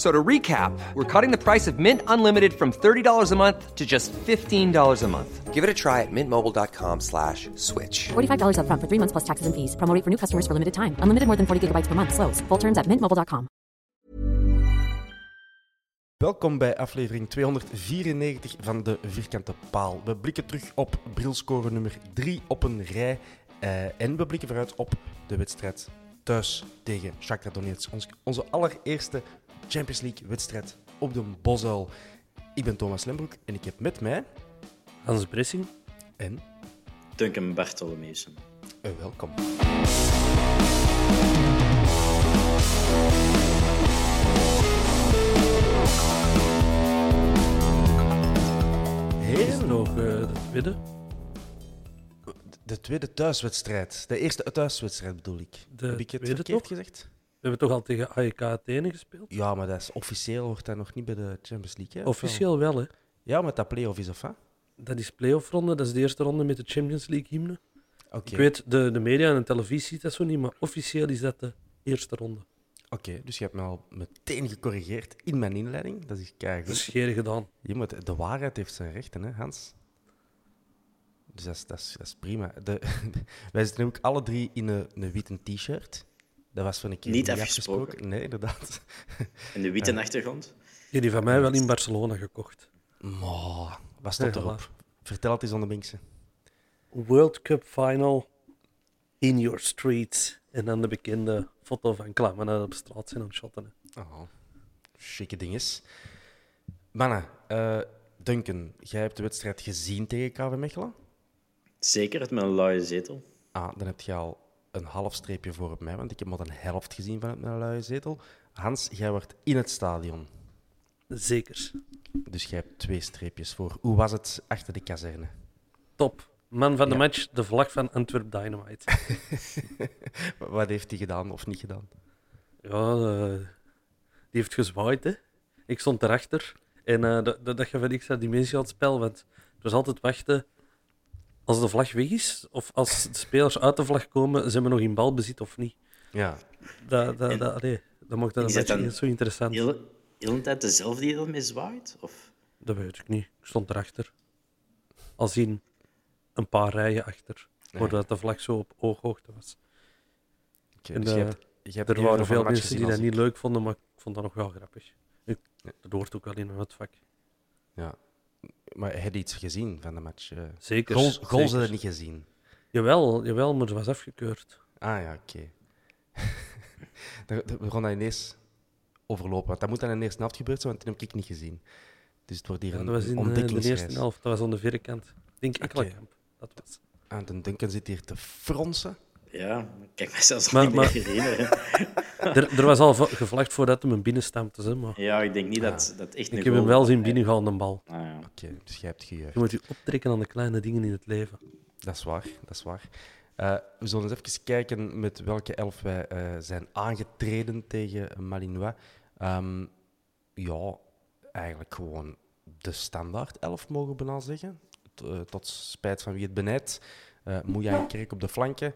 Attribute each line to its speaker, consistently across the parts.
Speaker 1: So to recap, we're cutting the price of Mint Unlimited from $30 a month to just $15 a month. Give it a try at mintmobile.com slash switch.
Speaker 2: $45 upfront for three months plus taxes and fees. Promo rate for new customers for limited time. Unlimited more than 40 gigabytes per month. Slows. Full terms at mintmobile.com.
Speaker 3: Welkom bij aflevering 294 van de Vierkante Paal. We blikken terug op brilscore nummer 3 op een rij. eh, en we blikken vooruit op de wedstrijd thuis tegen Shakhtar Donetsk. Ons, onze allereerste Champions League wedstrijd op de Bosuil. Ik ben Thomas Lembroek en ik heb met mij...
Speaker 4: Hans Bressing.
Speaker 3: En...
Speaker 5: Duncan Bartolomeusen.
Speaker 3: eh, welkom.
Speaker 4: Is het nog eh, de tweede?
Speaker 3: De tweede thuiswedstrijd. De eerste thuiswedstrijd bedoel ik.
Speaker 4: De
Speaker 3: heb ik het
Speaker 4: tweede
Speaker 3: verkeerd
Speaker 4: toch?
Speaker 3: gezegd?
Speaker 4: We hebben toch al tegen AEK Athene gespeeld?
Speaker 3: Ja, maar dat is officieel wordt dat nog niet bij de Champions League. Hè?
Speaker 4: Officieel wel, hè.
Speaker 3: Ja, met dat play-off is of wat?
Speaker 4: Dat is playoff ronde, dat is de eerste ronde met de Champions League hymne.
Speaker 3: Oké.
Speaker 4: Ik weet, de, de media en de televisie ziet dat zo niet, maar officieel is dat de eerste ronde.
Speaker 3: Oké, dus je hebt me al meteen gecorrigeerd in mijn inleiding. Dat is keigoed.
Speaker 4: Dat is gedaan.
Speaker 3: Je moet, de waarheid heeft zijn rechten, hè, Hans? Dus dat is, dat is, dat is prima. De, wij zitten ook alle drie in een, een witte t-shirt. Dat was van een keer
Speaker 5: Niet afgesproken.
Speaker 3: Nee, inderdaad.
Speaker 5: En de witte
Speaker 3: Ja.
Speaker 5: achtergrond?
Speaker 4: Je die van mij wel in Barcelona gekocht.
Speaker 3: Maar, wat stond
Speaker 4: Ja,
Speaker 3: erop? Vertel het eens aan de Binkse.
Speaker 4: World Cup Final in your streets. En dan de bekende foto van Klammen dat op straat zijn aan shotten. hè.
Speaker 3: Oh, chique dinges. Mannen, eh, Duncan, jij hebt de wedstrijd gezien tegen KV Mechelen?
Speaker 5: Zeker, het met een luie zetel.
Speaker 3: Ah, dan heb je al een half streepje voor op mij, want ik heb maar een helft gezien van het luie zetel. Hans, jij wordt in het stadion.
Speaker 4: Zeker.
Speaker 3: Dus jij hebt twee streepjes voor. Hoe was het achter de kazerne?
Speaker 4: Top. Man van de
Speaker 3: Ja.
Speaker 4: match, de vlag van Antwerp Dynamite.
Speaker 3: Wat heeft hij gedaan of niet gedaan?
Speaker 4: Ja, eh, die heeft gezwaaid, hè. Ik stond erachter. En eh, dat, dat, dat gaf wel extra dimensie aan het spel, want het was altijd wachten als de vlag weg is, of als de spelers uit de vlag komen, zijn we nog in balbezit of niet.
Speaker 3: Ja.
Speaker 4: Dat, dat,
Speaker 5: En-
Speaker 4: dat, allee, dat maakt dat
Speaker 5: Is
Speaker 4: een
Speaker 5: dat
Speaker 4: niet zo interessant.
Speaker 5: Heel, heel de tijd dezelfde die ermee zwaait? Of?
Speaker 4: Dat weet ik niet. Ik stond erachter. Als in een paar rijen achter, voordat de vlag zo op ooghoogte was.
Speaker 3: Oké,
Speaker 4: En,
Speaker 3: dus je
Speaker 4: eh,
Speaker 3: hebt, je hebt
Speaker 4: er waren veel mensen die dat niet leuk vonden, maar ik vond dat nog wel grappig. Ik, dat hoort ook wel in het vak.
Speaker 3: Ja. Maar heb je iets gezien van de match? eh?
Speaker 4: Zeker,
Speaker 3: Goals, goals
Speaker 4: zeker.
Speaker 3: niet gezien.
Speaker 4: Jawel, jawel, maar ze was afgekeurd.
Speaker 3: Ah ja, oké. We gaan dat ineens overlopen. Want dat moet dan in de eerste helft gebeurd zijn, want dat heb ik niet gezien. Dus het wordt hier
Speaker 4: Ja,
Speaker 3: een,
Speaker 4: dat was in eh, de eerste helft. Dat was aan de verre kant. Ik denk
Speaker 3: Oké.
Speaker 4: Ekkelenkamp. Dat was.
Speaker 3: Ah, de Duncan zit hier te fronsen.
Speaker 5: Ja, ik kan me zelfs
Speaker 4: Maar-
Speaker 5: niet meer
Speaker 4: maar-
Speaker 5: herinneren.
Speaker 4: er, er was al gevlagd voordat hem een binnenstampte. Hè, maar
Speaker 5: Ja, ik denk niet dat dat echt een
Speaker 4: ik heb hem wel zien binnengaan, de bal.
Speaker 5: Ah, ja.
Speaker 3: Oké, dus jij hebt gejuicht.
Speaker 4: Je moet je optrekken aan de kleine dingen in het leven.
Speaker 3: Dat is waar, dat is waar. Eh, we zullen eens even kijken met welke elf wij eh, zijn aangetreden tegen Malinois. Ehm, ja, eigenlijk gewoon de standaard elf, mogen we bijna zeggen. T- eh, tot spijt van wie het benijdt. Uh, Moeja en Kerk op de flanken.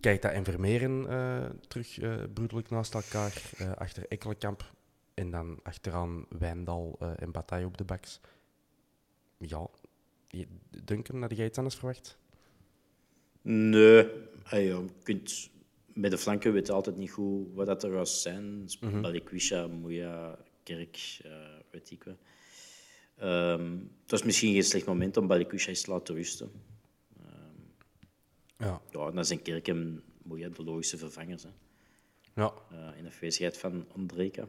Speaker 3: Keita en Vermeeren eh, terug eh broederlijk naast elkaar. eh, achter Ekkelenkamp. En dan achteraan Wijndal en Bataille op de backs. Ja, je- Duncan, had jij iets anders verwacht?
Speaker 5: Nee, ah, je kunt, bij de flanken weet je altijd niet goed wat dat er gaat zijn.
Speaker 3: Mhm.
Speaker 5: Balikwisha, Moeja, Kerk, eh, weet ik wat. Ehm, het was misschien geen slecht moment om Balikwisha eens te laten rusten.
Speaker 3: Ja.
Speaker 5: Ja, dan zijn Kerk en Moeja de logische vervangers. Hè.
Speaker 3: Ja,
Speaker 5: Eh, in afwezigheid van Andreka.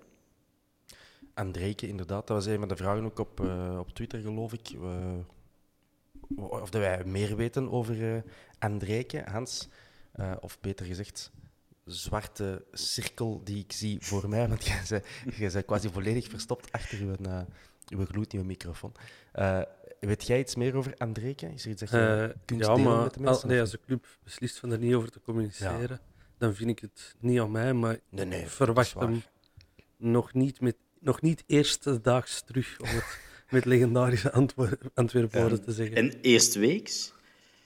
Speaker 3: Andreke, inderdaad. Dat was een van de vragen ook op, eh, op Twitter, geloof ik. Eh, of dat wij meer weten over eh Andreke, Hans. Of beter gezegd, zwarte cirkel die ik zie voor mij. Want jij bent, jij bent quasi volledig verstopt achter uw, uw gloednieuwe microfoon. Weet jij iets meer over Andreke? Is er iets dat je
Speaker 4: Eh,
Speaker 3: kunt
Speaker 4: ja,
Speaker 3: delen
Speaker 4: maar
Speaker 3: met de
Speaker 4: al-
Speaker 3: mensen?
Speaker 4: nee, als de club beslist van er niet over te communiceren, dan vind ik het niet aan mij. Maar
Speaker 3: Nee, nee,
Speaker 4: verwacht hem nog niet, met, nog niet eerstedaags terug, om het met legendarische Antwer Antwerpen woorden te zeggen.
Speaker 5: En eerstweeks?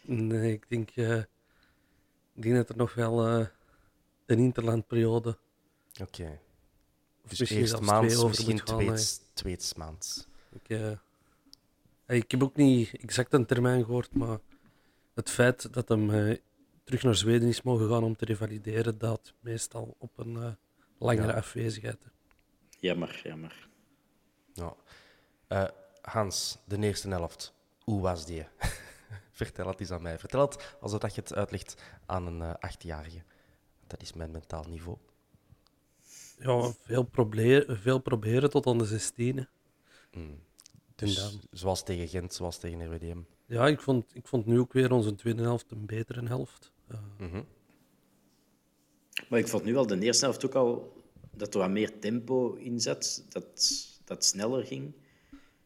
Speaker 4: Nee, ik denk, eh, ik denk dat er nog wel eh, een interlandperiode,
Speaker 3: Oké.
Speaker 4: of
Speaker 3: Dus
Speaker 4: misschien
Speaker 3: eerst maand,
Speaker 4: twee over
Speaker 3: misschien
Speaker 4: eh.
Speaker 3: tweets, tweetsmaand.
Speaker 4: Ik, eh, ik heb ook niet exact een termijn gehoord, maar het feit dat hem eh, terug naar Zweden is mogen gaan om te revalideren, dat meestal op een eh, langere
Speaker 3: Ja.
Speaker 4: afwezigheid.
Speaker 5: Jammer, jammer.
Speaker 3: Ja. Eh, Hans, de eerste helft. Hoe was die? Vertel het eens aan mij. Vertel het alsof dat je het uitlegt aan een eh, achtjarige. Dat is mijn mentaal niveau.
Speaker 4: Ja, veel, proberen, veel proberen tot aan de 16.
Speaker 3: Dus zoals tegen Gent, zoals tegen RWDM.
Speaker 4: Ja, ik vond, ik vond nu ook weer onze tweede helft een betere helft. Eh,
Speaker 3: Mhm.
Speaker 5: Maar ik vond nu al de eerste helft ook al dat er wat meer tempo in zat. Dat dat sneller ging.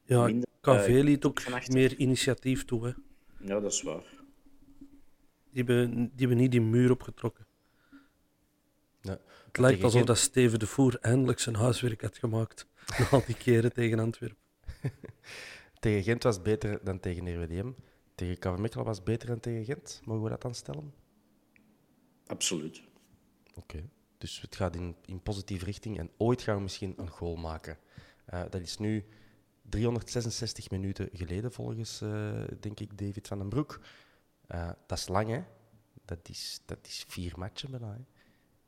Speaker 4: ja,
Speaker 5: Minder,
Speaker 4: KV
Speaker 5: eh,
Speaker 4: liet ook meer initiatief toe. Hè.
Speaker 5: Ja, dat is waar.
Speaker 4: Die, hebben, die hebben niet die muur opgetrokken.
Speaker 3: Ja.
Speaker 4: Het lijkt alsof dat Steven de Voer eindelijk zijn huiswerk had gemaakt. Na al die keren tegen Antwerpen.
Speaker 3: Tegen Gent was het beter dan tegen RWDM. Tegen KV Mechelen was het beter dan tegen Gent. Mogen we dat dan stellen?
Speaker 5: Absoluut.
Speaker 3: Oké. Dus het gaat in, in positieve richting en ooit gaan we misschien een goal maken. Eh, dat is nu 366 minuten geleden, volgens, eh, denk ik, David van den Broek. Eh, dat is lang, hè? Dat is, dat is vier matchen bijna. Hè?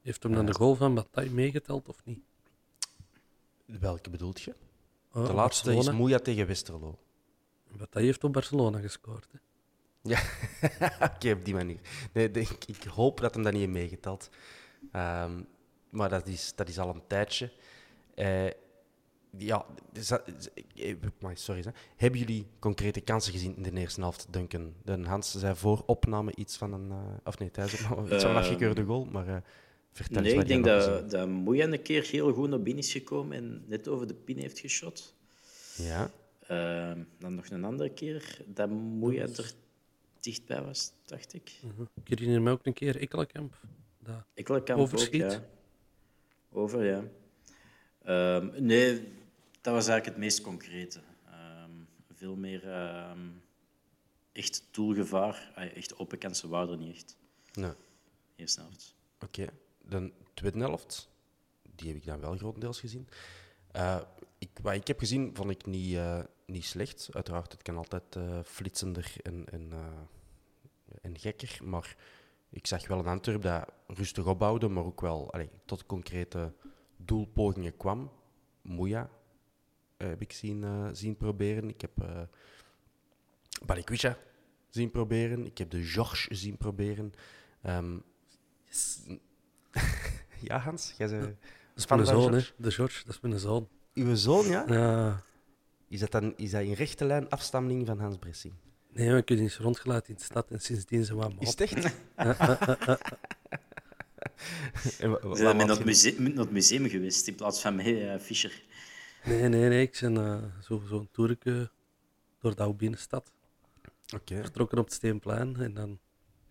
Speaker 4: Heeft hem dan de goal van Bataille meegeteld of niet?
Speaker 3: Welke bedoelt je?
Speaker 4: Oh,
Speaker 3: de laatste is
Speaker 4: Barcelona.
Speaker 3: Moeja tegen Westerlo.
Speaker 4: Bataille heeft op Barcelona gescoord. Hè.
Speaker 3: Ja, oké, op die manier. Nee, de- ik, ik hoop dat hem dat niet heeft meegeteld. Ehm, maar dat is, dat is al een tijdje. Eh, ja, sorry. Hè. Hebben jullie concrete kansen gezien in de eerste helft, Duncan? De Hans zei voor opname iets van een... eh, of nee, tijdens opname iets van een
Speaker 5: Ehm,
Speaker 3: afgekeurde goal, maar eh, vertel
Speaker 5: Nee, ik denk dat, dat Moeja een keer heel goed naar binnen is gekomen en net over de pin heeft geschot.
Speaker 3: Ja,
Speaker 5: Ehm, dan nog een andere keer dat Moeja er dichtbij was, dacht ik.
Speaker 4: Mhm. Ik herinner me ook een keer Ekkelenkamp. Dat
Speaker 5: Ekkelenkamp
Speaker 4: Overschiet.
Speaker 5: Ook, ja. Over, ja. Ehm, nee, dat was eigenlijk het meest concrete. Ehm, veel meer ehm, echt doelgevaar. Echt open kansen waren er niet echt.
Speaker 3: nee.
Speaker 5: Eerste helft.
Speaker 3: Oké, de tweede helft, die heb ik dan wel grotendeels gezien. Eh, ik, wat ik heb gezien, vond ik niet, eh, niet slecht. Uiteraard, het kan altijd eh, flitsender en, en, en gekker. Maar ik zag wel een Antwerp dat rustig opbouwde, maar ook wel allee, tot concrete doelpogingen kwam. Moeja heb ik zien, zien proberen. Ik heb uh, Balikwisha zien proberen. Ik heb de George zien proberen. Ehm, ja, Hans, jij bent
Speaker 4: dat is mijn zoon, hè. De George, dat is mijn zoon.
Speaker 3: Uw zoon, ja?
Speaker 4: Ja.
Speaker 3: Is dat, dan, is dat in rechte lijn afstammeling van Hans Bressing?
Speaker 4: Nee, heb die eens rondgelaten in de stad en sindsdien zijn we aan
Speaker 3: Is het echt?
Speaker 5: We
Speaker 3: wat
Speaker 5: zijn naar het museum, geweest in plaats van met eh, Fischer.
Speaker 4: Nee, nee, nee. Ik ben eh, zo, zo'n toerke door de oude binnenstad.
Speaker 3: Oké.
Speaker 4: Vertrokken op het Steenplein en dan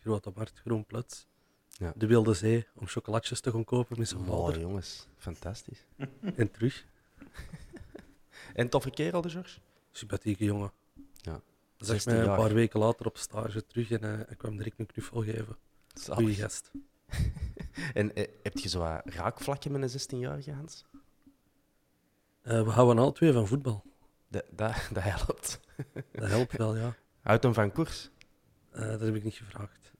Speaker 4: Grote Markt, Groenpluts.
Speaker 3: Ja.
Speaker 4: De Wilde Zee om chocolatjes te gaan kopen met zijn vader.
Speaker 3: jongens. Fantastisch.
Speaker 4: En terug.
Speaker 3: En toffe kerel, de George?
Speaker 4: Sympathieke jongen.
Speaker 3: Ja. 16
Speaker 4: mij een paar weken later op stage terug en eh, hij kwam direct een knuffel geven. Goeie gast.
Speaker 3: En eh, heb je zo wat raakvlakken met een 16-jarige Hans?
Speaker 4: Eh, we houden alle twee van voetbal.
Speaker 3: Dat, dat, dat helpt.
Speaker 4: Dat helpt wel, ja.
Speaker 3: Houdt hem van koers?
Speaker 4: Dat heb ik niet gevraagd.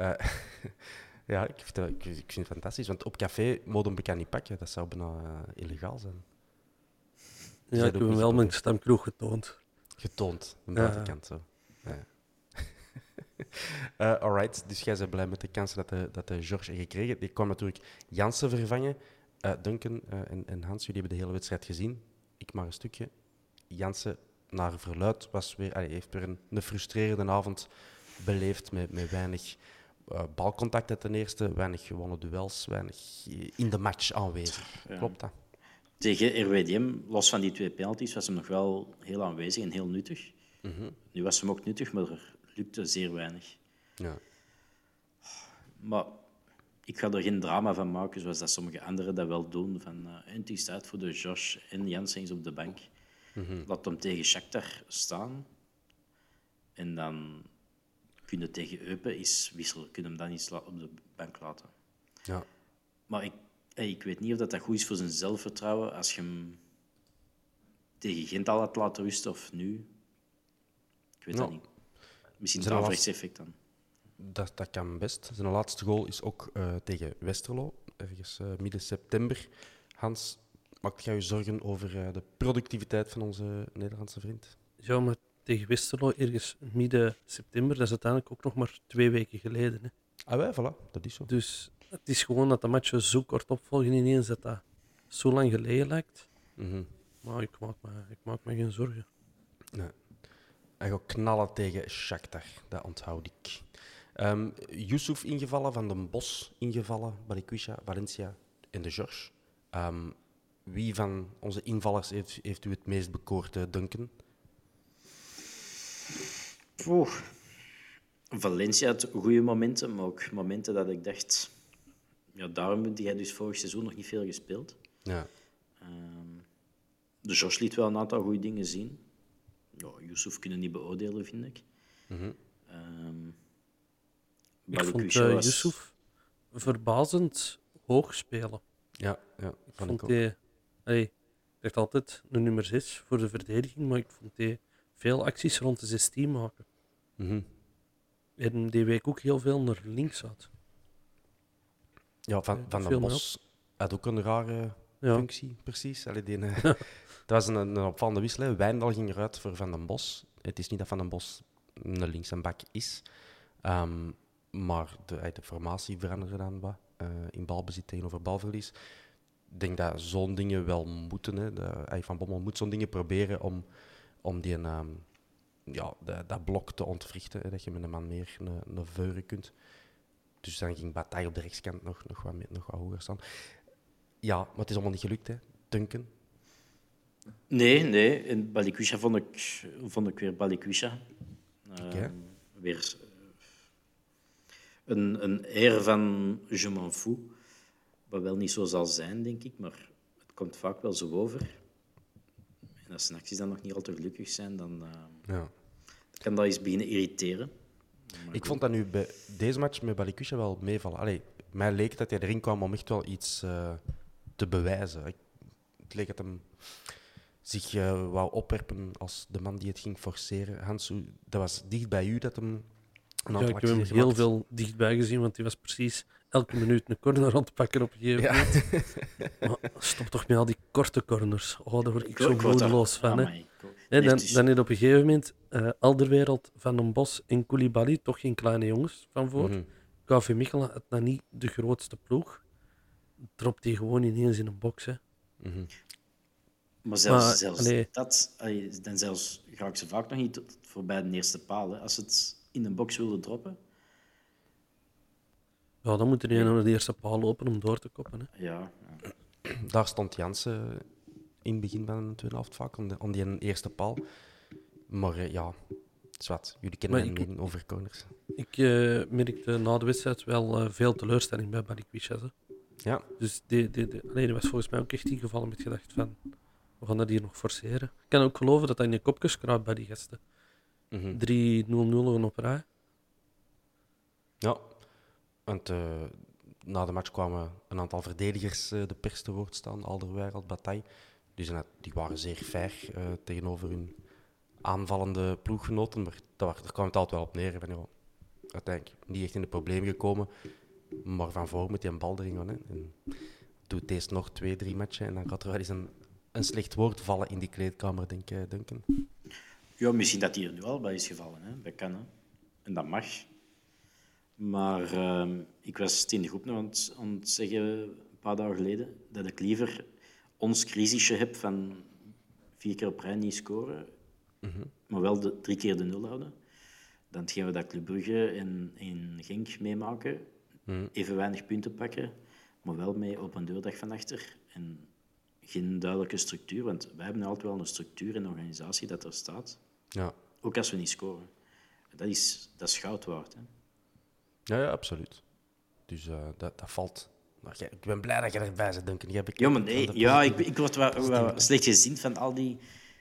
Speaker 3: Eh, ja, ik vind, dat, ik, ik vind het fantastisch. Want op café mogen we niet pakken. Dat zou bijna eh, illegaal zijn.
Speaker 4: Ja,
Speaker 3: Zij
Speaker 4: ik heb hem wel mijn stamkroeg getoond.
Speaker 3: Getoond, de
Speaker 4: Ja.
Speaker 3: buitenkant zo. Ja. Eh, alright, dus jij bent blij met de kansen dat de, dat de George heeft gekregen. Die kwam natuurlijk Jansen vervangen. Eh, Duncan en, en Hans, jullie hebben de hele wedstrijd gezien. Ik maar een stukje. Jansen, naar verluid, was weer, allee, heeft weer een, een frustrerende avond beleefd met, met weinig eh, balcontacten ten eerste, weinig gewonnen duels, weinig eh, in de match aanwezig.
Speaker 5: Ja.
Speaker 3: Klopt dat?
Speaker 5: Tegen RWDM, los van die twee penalties, was hem nog wel heel aanwezig en heel nuttig.
Speaker 3: Mhm.
Speaker 5: Nu was hem ook nuttig, maar er lukte zeer weinig.
Speaker 3: Ja.
Speaker 5: Maar ik ga er geen drama van maken, zoals dat sommige anderen dat wel doen. Van, eh, en het is tijd voor de Josh en Janssen is op de bank. Laat hem tegen Shakhtar staan. En dan kun je tegen Eupen eens wisselen. Kun je hem dan la- op de bank laten.
Speaker 3: Ja.
Speaker 5: Maar ik, ik weet niet of dat, dat goed is voor zijn zelfvertrouwen als je hem tegen Gent al had laten rusten of nu. Ik weet dat
Speaker 3: Ja.
Speaker 5: niet. Misschien
Speaker 3: Zijn
Speaker 5: het averechts effect dan.
Speaker 3: Dat, dat kan best. Zijn laatste goal is ook eh, tegen Westerlo, ergens eh, midden september. Hans, maakt jij je zorgen over eh, de productiviteit van onze Nederlandse vriend?
Speaker 4: Ja, maar tegen Westerlo ergens midden september, dat is uiteindelijk ook nog maar twee weken geleden. Hè.
Speaker 3: Ah, wij, voilà, dat is zo.
Speaker 4: Dus het is gewoon dat de matchen zo kort opvolgen ineens dat dat zo lang geleden lijkt.
Speaker 3: Mhm.
Speaker 4: Maar ik maak me, ik maak me geen zorgen.
Speaker 3: Hij gaat knallen tegen Shakhtar, dat onthoud ik. Ehm Yusuf ingevallen, Van den Bos ingevallen, Balikwisha, Valencia en de George. Ehm, wie van onze invallers heeft, heeft u het meest bekoord, eh, Duncan?
Speaker 5: Oeh. Valencia had goede momenten, maar ook momenten dat ik dacht... Ja, daarom heb jij dus vorig seizoen nog niet veel gespeeld.
Speaker 3: Ja.
Speaker 5: Ehm, de Jos liet wel een aantal goede dingen zien. Ja, Yusuf kunnen niet beoordelen, vind ik.
Speaker 3: Mhm.
Speaker 5: Ehm,
Speaker 4: Ik vond uh,
Speaker 5: was-
Speaker 4: Yusuf verbazend hoog spelen.
Speaker 3: Ja, ja,
Speaker 4: Ik
Speaker 3: vond
Speaker 4: hij, allee, ik dacht altijd een nummer 6 voor de verdediging, maar ik vond hij veel acties rond de 16 maken. En die week ook heel veel naar links uit.
Speaker 3: Ja, Van, van den Bos had ook een rare
Speaker 4: Ja.
Speaker 3: functie, precies. Allee, die, eh, dat was een, een opvallende wissel. hè. Wijndal ging eruit voor Van den Bos. Het is niet dat Van den Bos een links en bak is. Ehm, maar de, eh, de formatie veranderde dan wat eh, in balbezit tegenover balverlies. Ik denk dat zo'n dingen wel moeten. Hè. De, eh, van Bommel moet zo'n dingen proberen om, om die, ehm, ja, de- dat blok te ontwrichten. Hè, dat je met een man meer een, een veuren kunt. Dus dan ging Bataille op de rechtskant nog, nog, wat, nog wat hoger staan. Ja, maar het is allemaal niet gelukt, hè. Duncan.
Speaker 5: Nee, nee. In Balikwisha vond ik, vond ik weer Balikwisha.
Speaker 3: Oké.
Speaker 5: Ehm, weer een, een air van je m'en fous. Wat wel niet zo zal zijn, denk ik, maar het komt vaak wel zo over. En als acties dan nog niet al te gelukkig zijn, dan eh,
Speaker 3: Ja.
Speaker 5: kan dat eens beginnen irriteren.
Speaker 3: Ik vond dat nu bij deze match met Balikwisha wel meevallen. Allee, mij leek dat hij erin kwam om echt wel iets eh, te bewijzen. Ik, het leek dat hem zich eh, wou opwerpen als de man die het ging forceren. Hans, dat was dicht bij u dat hem een
Speaker 4: Ja,
Speaker 3: aantal
Speaker 4: ik heb hem heel veel dichtbij gezien, want hij was precies elke minuut een corner aan het pakken op een gegeven
Speaker 3: Ja.
Speaker 4: moment. Maar stop toch met al die korte corners. Oh, daar word ik,
Speaker 5: Ik-
Speaker 4: zo
Speaker 5: ik
Speaker 4: moedeloos van. Hè.
Speaker 5: Amai, ik-
Speaker 4: En
Speaker 5: Nee,
Speaker 4: dan,
Speaker 5: het is-
Speaker 4: dan heeft op een gegeven moment eh Alderwereld, Van den Bos en Koulibaly, toch geen kleine jongens van voor. KV Mechelen had nou niet de grootste ploeg. Dropt die gewoon ineens in een box. Hè.
Speaker 3: Mhm.
Speaker 5: Maar zelfs,
Speaker 4: Maar,
Speaker 5: zelfs
Speaker 4: allee.
Speaker 5: dat, dan zelfs raak ze vaak nog niet tot voorbij de eerste paal. Hè. Als ze het in een box willen droppen,
Speaker 4: Ja, dan moet er naar de eerste paal lopen om door te koppen. Hè.
Speaker 5: ja. ja.
Speaker 3: Daar stond Jansen in het begin van de tweede helft vaak, om, de, om die eerste paal. Maar eh, ja, zwart. Jullie kennen
Speaker 4: Maar
Speaker 3: mijn
Speaker 4: ik-
Speaker 3: mening over corners.
Speaker 4: Ik eh, merkte na de wedstrijd wel eh, veel teleurstelling bij Balikwisha. hè.
Speaker 3: Ja,
Speaker 4: Dus die, die, die, allee, die was volgens mij ook echt ingevallen met gedacht van... We gaan dat hier nog forceren. Ik kan ook geloven dat dat in je kopjes kruipt bij die gasten.
Speaker 3: mhm.
Speaker 4: 3-0-0 op rij.
Speaker 3: ja Want eh, na de match kwamen een aantal verdedigers eh, de pers te woord staan, Alderweireld, Bataille. Zijn, die waren zeer fair eh, tegenover hun aanvallende ploeggenoten, maar daar, kwam het altijd wel op neer. Van, ja, uiteindelijk niet echt in de problemen gekomen, maar van voor moet hij een bal erin gaan. Hè. En doet deze nog twee, drie matchen en dan gaat er wel eens een, een slecht woord vallen in die kleedkamer, denk ik, Duncan.
Speaker 5: Ja, misschien dat hij er nu al bij is gevallen. Hè? Dat? En dat mag. Maar ehm, ik was het in de groep nog aan het, aan het zeggen, een paar dagen geleden, dat ik liever ons crisisje heb van vier keer op rij niet scoren, maar wel de, drie keer de nul houden, dan hetgeen we dat Club Brugge en, en Genk meemaken, even weinig punten pakken, maar wel mee op een deurdag van achter. En geen duidelijke structuur, want wij hebben altijd wel een structuur en organisatie dat er staat.
Speaker 3: Ja.
Speaker 5: Ook als we niet scoren. Dat is, dat is goud waard. Hè?
Speaker 3: Ja, ja, absoluut. Dus eh, dat, dat valt. Maar jij- ik ben blij dat je erbij zit, Duncan. Jij
Speaker 5: Ja, maar nee, ja, ik, ik word wel, wel slecht gezien van al die,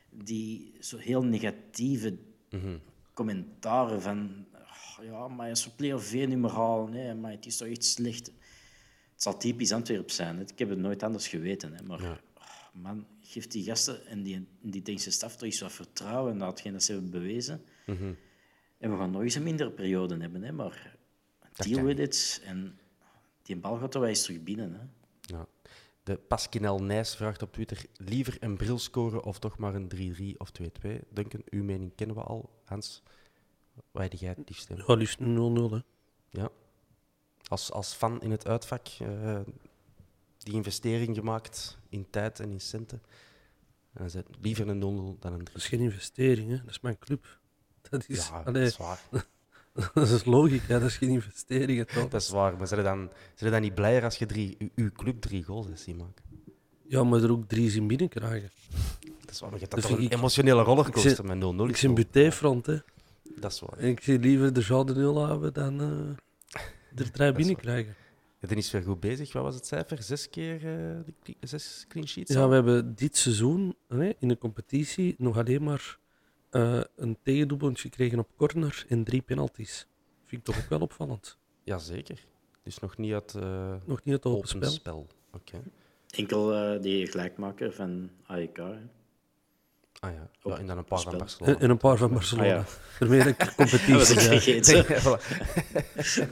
Speaker 5: die zo heel negatieve commentaren van "Oh, ja, maar als we play-off nummer halen, hè, maar het is toch echt slecht. Het zal typisch Antwerp zijn. Hè. Ik heb het nooit anders geweten. Hè, maar oh, man, geef die gasten en die, die technische staf toch eens wat vertrouwen naar hetgeen dat ze hebben bewezen. En we gaan nog eens een mindere periode hebben, hè, maar deal with it. En die bal gaat er wel eens terug binnen. Hè.
Speaker 3: Ja. De Pasquinel Nijs vraagt op Twitter: liever een bril scoren of toch maar een 3-3 of 2-2? Duncan, uw mening kennen we al. Hans, waar heb jij het liefst in?
Speaker 4: Ja, liefst 0-0. hè.
Speaker 3: Ja. Als, als fan in het uitvak, eh, die investering gemaakt in tijd en in centen. En dan zet liever een 0-0 dan een 3.
Speaker 4: Dat is geen investering, hè. dat is mijn club. Dat is,
Speaker 3: Ja, dat is waar.
Speaker 4: dat is logica, dat is geen investering. Toch?
Speaker 3: Dat is waar. Maar zijn dan, zijn dan niet blijer als je drie, uw, club drie goals hebt zien maken?
Speaker 4: Ja, maar er ook drie zien binnenkrijgen.
Speaker 3: Dat is waar. Maar je hebt
Speaker 4: Dat
Speaker 3: toch een emotionele rollercoaster
Speaker 4: zie-
Speaker 3: met 0-0.
Speaker 4: Ik zie een butéfront, hè.
Speaker 3: Dat is waar.
Speaker 4: En ik zie liever de zouden nul hebben dan eh er drie binnenkrijgen.
Speaker 3: Je bent niet weer goed bezig. Wat was het cijfer? Zes keer de cli- zes clean sheets?
Speaker 4: Ja, we hebben dit seizoen in de competitie nog alleen maar eh, een tegendoelpunt gekregen op corner en drie penalties. Vind ik toch ook wel opvallend.
Speaker 3: Jazeker. Dus nog niet uit uh,
Speaker 4: Nog niet het open
Speaker 3: open
Speaker 4: spel.
Speaker 3: spel. Oké.
Speaker 5: Enkel eh, die gelijkmaker van AEK. hè.
Speaker 3: Ah ja. Ja. En dan een paar van. Barcelona.
Speaker 4: En, en een paar van Barcelona.
Speaker 5: Ah, ja.
Speaker 4: Daarmee ik competitie. Ja.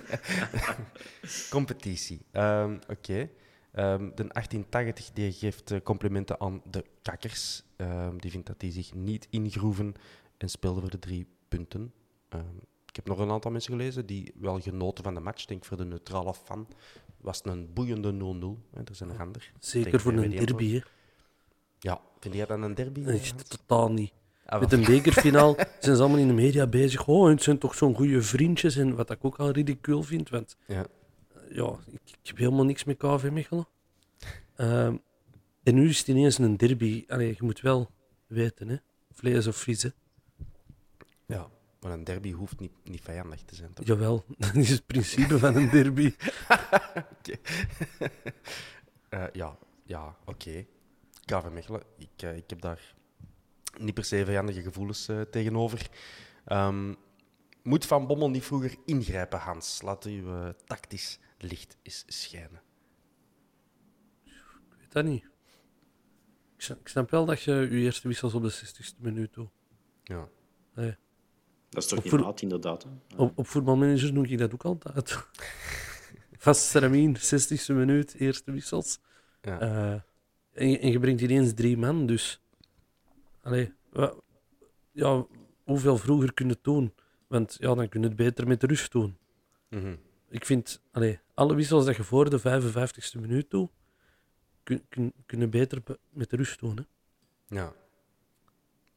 Speaker 3: Competitie. Ehm, Oké. Ehm, de 1880 die geeft eh, complimenten aan de kakkers. Ehm, die vindt dat die zich niet ingroeven en speelden voor de drie punten. Ehm, ik heb nog een aantal mensen gelezen die wel genoten van de match. Ik denk voor de neutrale fan was het een boeiende 0-0. hè. Er zijn er ander.
Speaker 4: Zeker voor een derby. Hè.
Speaker 3: Ja, vind jij dat een derby?
Speaker 4: Echt totaal niet.
Speaker 3: Ah,
Speaker 4: Met een bekerfinaal zijn ze allemaal in de media bezig. Oh, het zijn toch zo'n goede vriendjes. En wat ik ook al ridicuul vind. Want
Speaker 3: Ja.
Speaker 4: Ja, ik, ik heb helemaal niks met KV Mechelen. Ehm, en nu is het ineens een derby. Allee, je moet wel weten, hè. Vlees of hè.
Speaker 3: ja, maar een derby hoeft niet, niet vijandig te zijn. Toch?
Speaker 4: Jawel, dat is het principe van een derby.
Speaker 3: Eh, ja, ja oké. KV Mechelen, ik, eh, ik heb daar niet per se vijandige gevoelens eh, tegenover. Ehm, moet Van Bommel niet vroeger ingrijpen, Hans? Laat eh, tactisch licht eens schijnen.
Speaker 4: Ik weet dat niet. Ik snap, ik snap wel dat je je eerste wissels op de 60ste minuut doet.
Speaker 3: Ja.
Speaker 5: Dat is toch
Speaker 4: Op
Speaker 5: niet laat, inderdaad. Hè? Ja.
Speaker 4: Op, op voetbalmanagers doe ik dat ook altijd. Vast Seramin, 60ste minuut, eerste wissels.
Speaker 3: Ja.
Speaker 4: Eh, en, je, en je brengt ineens drie man, dus... Allee, wa- ja, hoeveel vroeger kun je het doen? Want ja, dan kun je het beter met de rust doen.
Speaker 3: Mhm.
Speaker 4: Ik vind, allee, alle wissels dat je voor de 55ste minuut doet, kun, kun, kun je beter be- met de rust doen. Hè?
Speaker 3: Ja.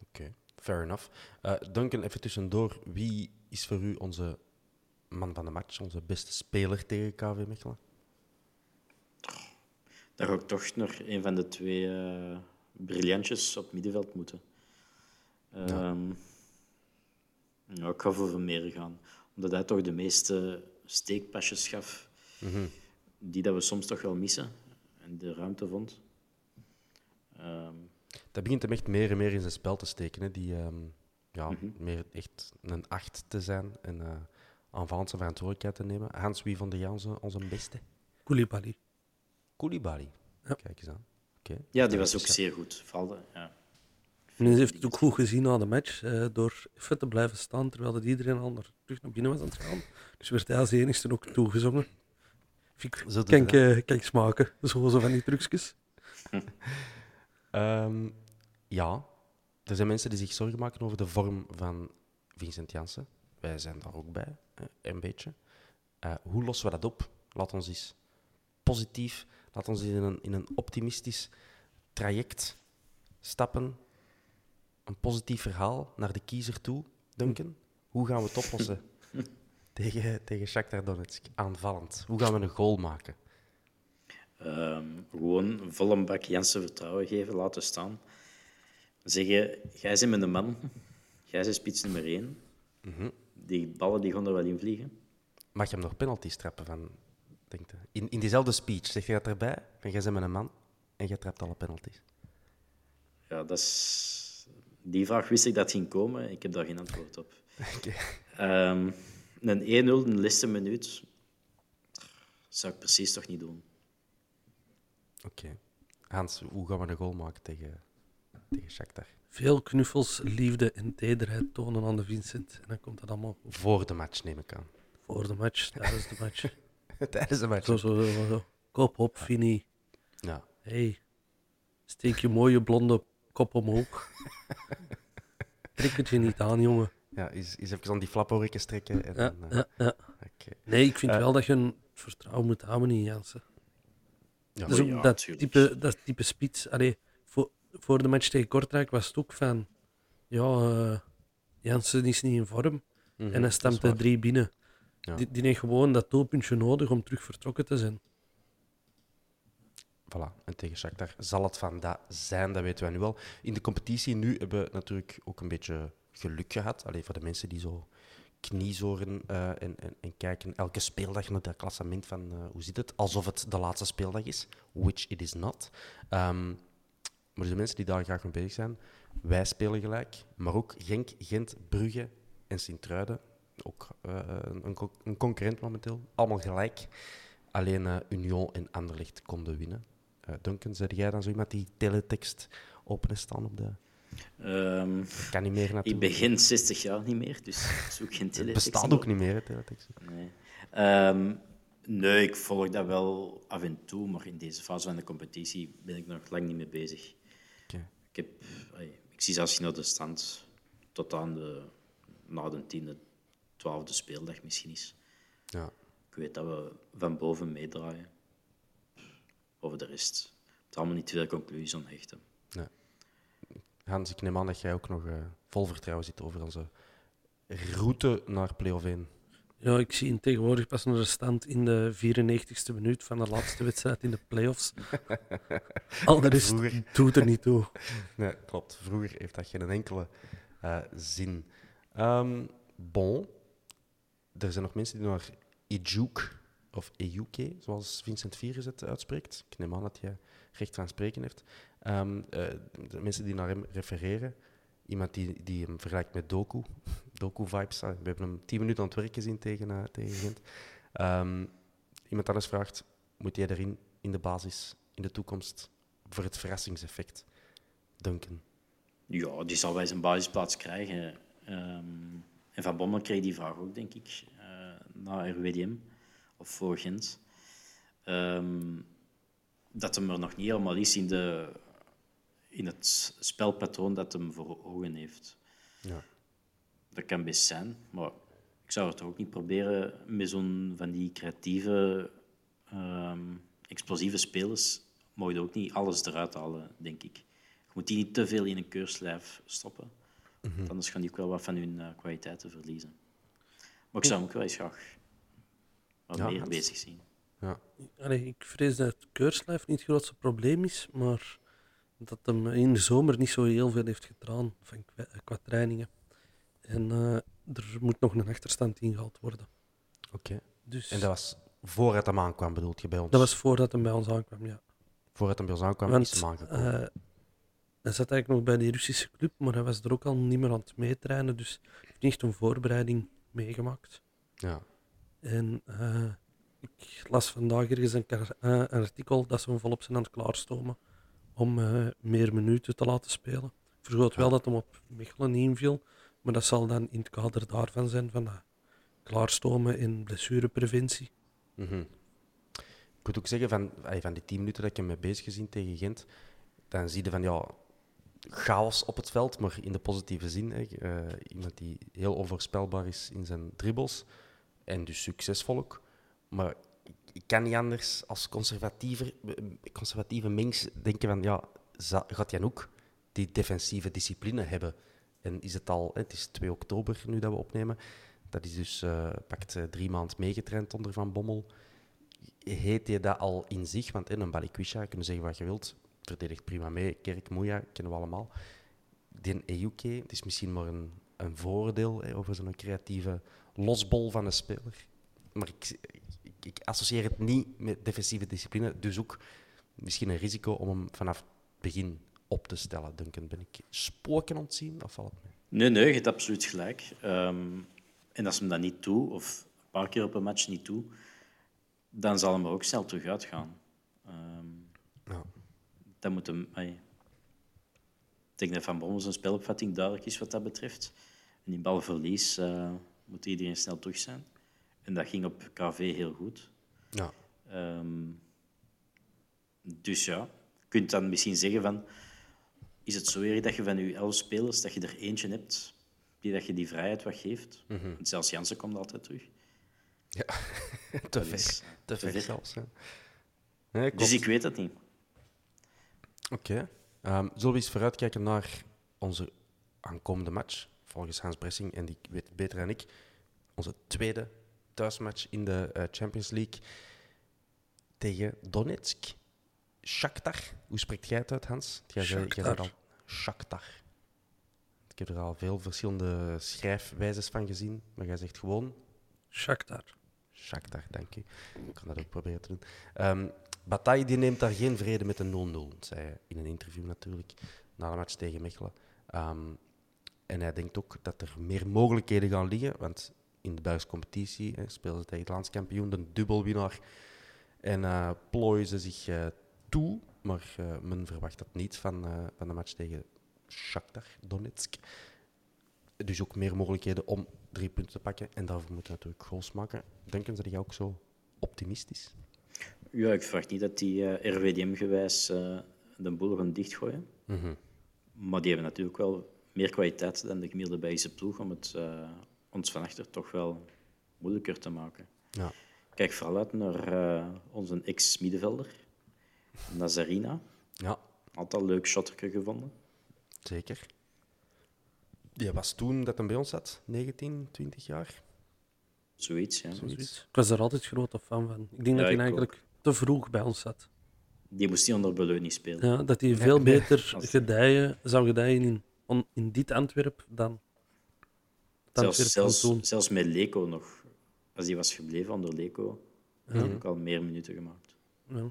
Speaker 3: Oké, fair enough. Eh, Duncan, even tussendoor. Wie is voor u onze man van de match, onze beste speler tegen KV Mechelen?
Speaker 5: Dan ga ik toch nog een van de twee eh, briljantjes op middenveld moeten. Ehm, ja, ik ga voor Vermeer gaan. Omdat hij toch de meeste steekpasjes gaf die dat we soms toch wel missen. En de ruimte vond. Ehm,
Speaker 3: Dat begint hem echt meer en meer in zijn spel te steken. Hè. Die, ehm, ja, Meer echt een acht te zijn. En eh, aanvallend zijn verantwoordelijkheid te nemen. Hans, wie vond jij onze, onze beste?
Speaker 4: Koulibaly.
Speaker 3: Koulibaly.
Speaker 4: Ja.
Speaker 3: Kijk eens aan. Oké.
Speaker 5: Ja, die was ook
Speaker 3: Dus,
Speaker 5: zeer goed. Vooral de, ja.
Speaker 4: Heeft het ook goed gezien na de match, eh, door even te blijven staan terwijl dat iedereen al naar, terug naar binnen was aan het gaan. Dus werd hij als enigste ook toegezongen. Eh, ik smaken, zo, zo van die trucjes.
Speaker 3: Ehm, ja, er zijn mensen die zich zorgen maken over de vorm van Vincent Janssen. Wij zijn daar ook bij, eh, een beetje. Eh, hoe lossen we dat op? Laat ons eens positief, laat ons in een, in een optimistisch traject stappen. Een positief verhaal naar de kiezer toe, Duncan. Hoe gaan we het oplossen tegen, tegen Shakhtar Donetsk, aanvallend? Hoe gaan we een goal maken?
Speaker 5: Ehm, gewoon vol een bak Jansen vertrouwen geven, laten staan. Zeggen, jij bent mijn man. Jij bent spits nummer één. Die ballen die gaan er wel in vliegen.
Speaker 3: Mag je hem nog penalties trappen van, denk je? In, in diezelfde speech zeg je dat erbij? Van jij bent met een man en jij trapt alle penalties.
Speaker 5: Ja, dat is... Die vraag wist ik dat ging komen. Ik heb daar geen antwoord op. Ehm, een 1-0 in de laatste minuut zou ik precies toch niet doen.
Speaker 3: Oké. Hans, hoe gaan we een goal maken tegen, tegen Shakhtar?
Speaker 4: Veel knuffels, liefde en tederheid tonen aan de Vincent. En dan komt dat allemaal goed.
Speaker 3: Voor de match, neem ik aan.
Speaker 4: voor de match, tijdens de match.
Speaker 3: Tijdens de match.
Speaker 4: Zo, zo, zo, zo. Kop op, Fini.
Speaker 3: Ja.
Speaker 4: Hey, steek je mooie blonde kop omhoog. Trek het je niet aan, jongen.
Speaker 3: Ja, is, is even aan die flaphoortjes trekken. En,
Speaker 4: Ja,
Speaker 3: dan, eh,
Speaker 4: ja, ja.
Speaker 3: oké.
Speaker 4: Nee, ik vind
Speaker 3: Eh,
Speaker 4: wel dat je een vertrouwen moet hebben in Jansen.
Speaker 3: Ja,
Speaker 4: Dat ook type, dat type spits. Allee, voor, voor de match tegen Kortrijk was het ook van... Ja, eh, Jansen is niet in vorm.
Speaker 3: mhm,
Speaker 4: en hij de
Speaker 3: waar.
Speaker 4: drie binnen.
Speaker 3: Ja.
Speaker 4: Die, die heeft gewoon dat doelpuntje nodig om terug vertrokken te zijn.
Speaker 3: Voilà. En tegen Shakhtar zal het van dat zijn, dat weten wij nu wel. In de competitie nu hebben we natuurlijk ook een beetje geluk gehad. Alleen voor de mensen die zo kniezoren eh, en, en, en kijken elke speeldag naar dat klassement van eh, hoe zit het, alsof het de laatste speeldag is, which it is not. Ehm, maar de mensen die daar graag mee bezig zijn, wij spelen gelijk, maar ook Genk, Gent, Brugge en Sint-Truiden, ook eh, een, een co- een concurrent momenteel, allemaal gelijk. Alleen Union en Anderlecht konden winnen. Eh Duncan, zei jij dan zo iemand die teletext open is staan op de...
Speaker 5: Ehm,
Speaker 3: kan niet meer
Speaker 5: ik
Speaker 3: natuurlijk.
Speaker 5: begin 60 jaar niet meer, dus ik zoek geen
Speaker 3: Het
Speaker 5: teletext.
Speaker 3: bestaat ook niet meer, hè, teletext.
Speaker 5: Nee. Ehm, nee, ik volg dat wel af en toe, maar in deze fase van de competitie ben ik nog lang niet mee bezig. Ik, heb, ik zie zelfs naar de stand tot aan de, na de tiende, twaalfde speeldag misschien is.
Speaker 3: Ja.
Speaker 5: Ik weet dat we van boven meedraaien. Over de rest. Het allemaal niet te veel conclusies aan hechten.
Speaker 3: Hans, ik neem aan dat jij ook nog eh, vol vertrouwen zit over onze route naar play-off 1.
Speaker 4: Ja, ik zie in tegenwoordig pas naar de stand in de 94ste minuut van de laatste wedstrijd in de playoffs. Al rest
Speaker 3: Vroeger.
Speaker 4: doet er niet toe.
Speaker 3: Nee, klopt. Vroeger heeft dat geen enkele eh, zin. Ehm, bon. Er zijn nog mensen die naar Ijuk of Ejuke, zoals Vincent Vieres het uitspreekt. Ik neem aan dat hij recht van spreken heeft. Ehm, eh, de mensen die naar hem refereren. Iemand die, die hem vergelijkt met Doku. Doku-vibes. Ah, We hebben hem tien minuten aan het werk gezien tegen, eh, tegen Gent. Ehm, iemand anders vraagt, moet jij erin in de basis in de toekomst voor het verrassingseffect? Duncan.
Speaker 5: Ja, die zal wel zijn basisplaats krijgen. Ehm, en Van Bommel kreeg die vraag ook, denk ik, eh na RWDM of voor Gent. Ehm, dat hem er nog niet helemaal is in, de, in het spelpatroon dat hem voor ogen heeft.
Speaker 3: Ja.
Speaker 5: Dat kan best zijn, maar ik zou het ook niet proberen met zo'n van die creatieve, ehm, explosieve spelers. Je ook niet alles eruit halen, denk ik. Je moet die niet te veel in een keurslijf stoppen. want Anders gaan die ook wel wat van hun eh, kwaliteiten verliezen. Maar ik zou hem ook wel eens graag wat
Speaker 3: Ja,
Speaker 5: meer bezig zien.
Speaker 3: Ja.
Speaker 4: Allee, ik vrees dat het keurslijf niet het grootste probleem is, maar dat hem in de zomer niet zo heel veel heeft gedaan van qua, qua trainingen. En eh, er moet nog een achterstand ingehaald worden.
Speaker 3: Oké.
Speaker 4: Dus
Speaker 3: En dat was voordat hem aankwam, bedoelt je bij ons?
Speaker 4: dat was voordat hij bij ons aankwam, ja.
Speaker 3: Voordat hem bij ons aankwam,
Speaker 4: Want,
Speaker 3: is hem aangekomen.
Speaker 4: eh, hij zat eigenlijk nog bij die Russische club, maar hij was er ook al niet meer aan het meetrainen, dus hij heeft niet echt een voorbereiding meegemaakt.
Speaker 3: Ja.
Speaker 4: En eh, ik las vandaag ergens een, eh, een artikel dat ze hem volop zijn aan het klaarstomen om eh, meer minuten te laten spelen. Ik vergoot wel dat hem op Mechelen inviel, maar dat zal dan in het kader daarvan zijn van klaarstomen en blessurepreventie.
Speaker 3: Mhm. Ik moet ook zeggen, van, van die tien minuten dat ik hem mee bezig gezien tegen Gent, dan zie je van ja, chaos op het veld, maar in de positieve zin. Hè. Iemand die heel onvoorspelbaar is in zijn dribbles en dus succesvol ook. Maar ik, kan niet anders als conservatiever, conservatieve mens denken van ja, gaat Jan ook die defensieve discipline hebben? En is het al, het is 2 oktober nu dat we opnemen, dat is dus eh, pakt eh, drie maanden meegetraind onder Van Bommel heet je dat al in zich? Want in een Balikwisha, kun je zeggen wat je wilt, verdedigt prima mee. Kerk Moeja kennen we allemaal. Die Ejuke, het is misschien maar een, een voordeel hè, over zo'n creatieve losbol van een speler. Maar ik, ik, ik associeer het niet met defensieve discipline, dus ook misschien een risico om hem vanaf het begin op te stellen. Duncan, ben ik spoken ontzien of valt het mee?
Speaker 5: Nee, nee, je hebt absoluut gelijk. Ehm, en als hem dat niet doet, of een paar keer op een match niet doet, dan zal hem er ook snel terug uitgaan. Ehm
Speaker 3: Ja.
Speaker 5: dat moet hem... Ik denk dat Van Bommel zijn spelopvatting duidelijk is wat dat betreft. En in balverlies eh, moet iedereen snel terug zijn. En dat ging op KV heel goed.
Speaker 3: Ja.
Speaker 5: Ehm, dus ja, je kunt dan misschien zeggen van... Is het zo erg dat je van je elf spelers, dat je er eentje hebt, die dat je die vrijheid wat geeft? Want zelfs Jansen komt altijd terug.
Speaker 3: ja. te
Speaker 5: Dat
Speaker 3: ver.
Speaker 5: is,
Speaker 3: Te
Speaker 5: te
Speaker 3: ver zelfs. Nee,
Speaker 5: Dus ik weet het niet.
Speaker 3: Oké. Ehm, zullen we eens vooruitkijken naar onze aankomende match? Volgens Hans Bressing, en die weet het beter dan ik, onze tweede thuismatch in de eh, Champions League tegen Donetsk. Shakhtar. Hoe spreekt jij het uit, Hans? Jij zei, jij
Speaker 4: Shakhtar.
Speaker 3: al Shakhtar. Ik heb er al veel verschillende schrijfwijzes van gezien, maar jij zegt gewoon
Speaker 4: Shakhtar.
Speaker 3: Shakhtar, dank u. Ik kan dat ook proberen te doen. Ehm Bataille die neemt daar geen vrede met een 0-0, zei hij in een interview natuurlijk, na de match tegen Mechelen. Ehm, en hij denkt ook dat er meer mogelijkheden gaan liggen, want in de Belgische competitie hè, spelen ze tegen het landskampioen, de dubbelwinnaar. En eh plooien ze zich eh, toe, maar eh, men verwacht dat niet van, van de match tegen Shakhtar Donetsk. Dus ook meer mogelijkheden om drie punten te pakken. En daarvoor moeten we natuurlijk goals maken. Denken ze dat jij ook zo optimistisch?
Speaker 5: Ja, ik verwacht niet dat die RWDM-gewijs de boel gaan dichtgooien. Maar die hebben natuurlijk wel meer kwaliteit dan de gemiddelde Belgische ploeg om het eh, ons van achter toch wel moeilijker te maken.
Speaker 3: Ja.
Speaker 5: Kijk vooral uit naar eh, onze ex-middenvelder, Nazarina.
Speaker 3: Ja,
Speaker 5: Altijd een leuk shotterke gevonden.
Speaker 3: zeker. Die was toen dat hij bij ons zat, 19, 20 jaar.
Speaker 5: Zoiets, ja.
Speaker 4: Zoiets. Ik was er altijd grote fan van. Ik denk
Speaker 5: Ja,
Speaker 4: dat hij eigenlijk te vroeg bij ons zat.
Speaker 5: Die moest niet onder Beleunie spelen.
Speaker 4: Ja, dat hij veel beter gedijen, zou gedijen in, on- in dit Antwerp dan
Speaker 5: Zelfs, zelfs, met Leco nog. Als die was gebleven onder Leco, had hij ook al meer minuten gemaakt.
Speaker 4: Ja.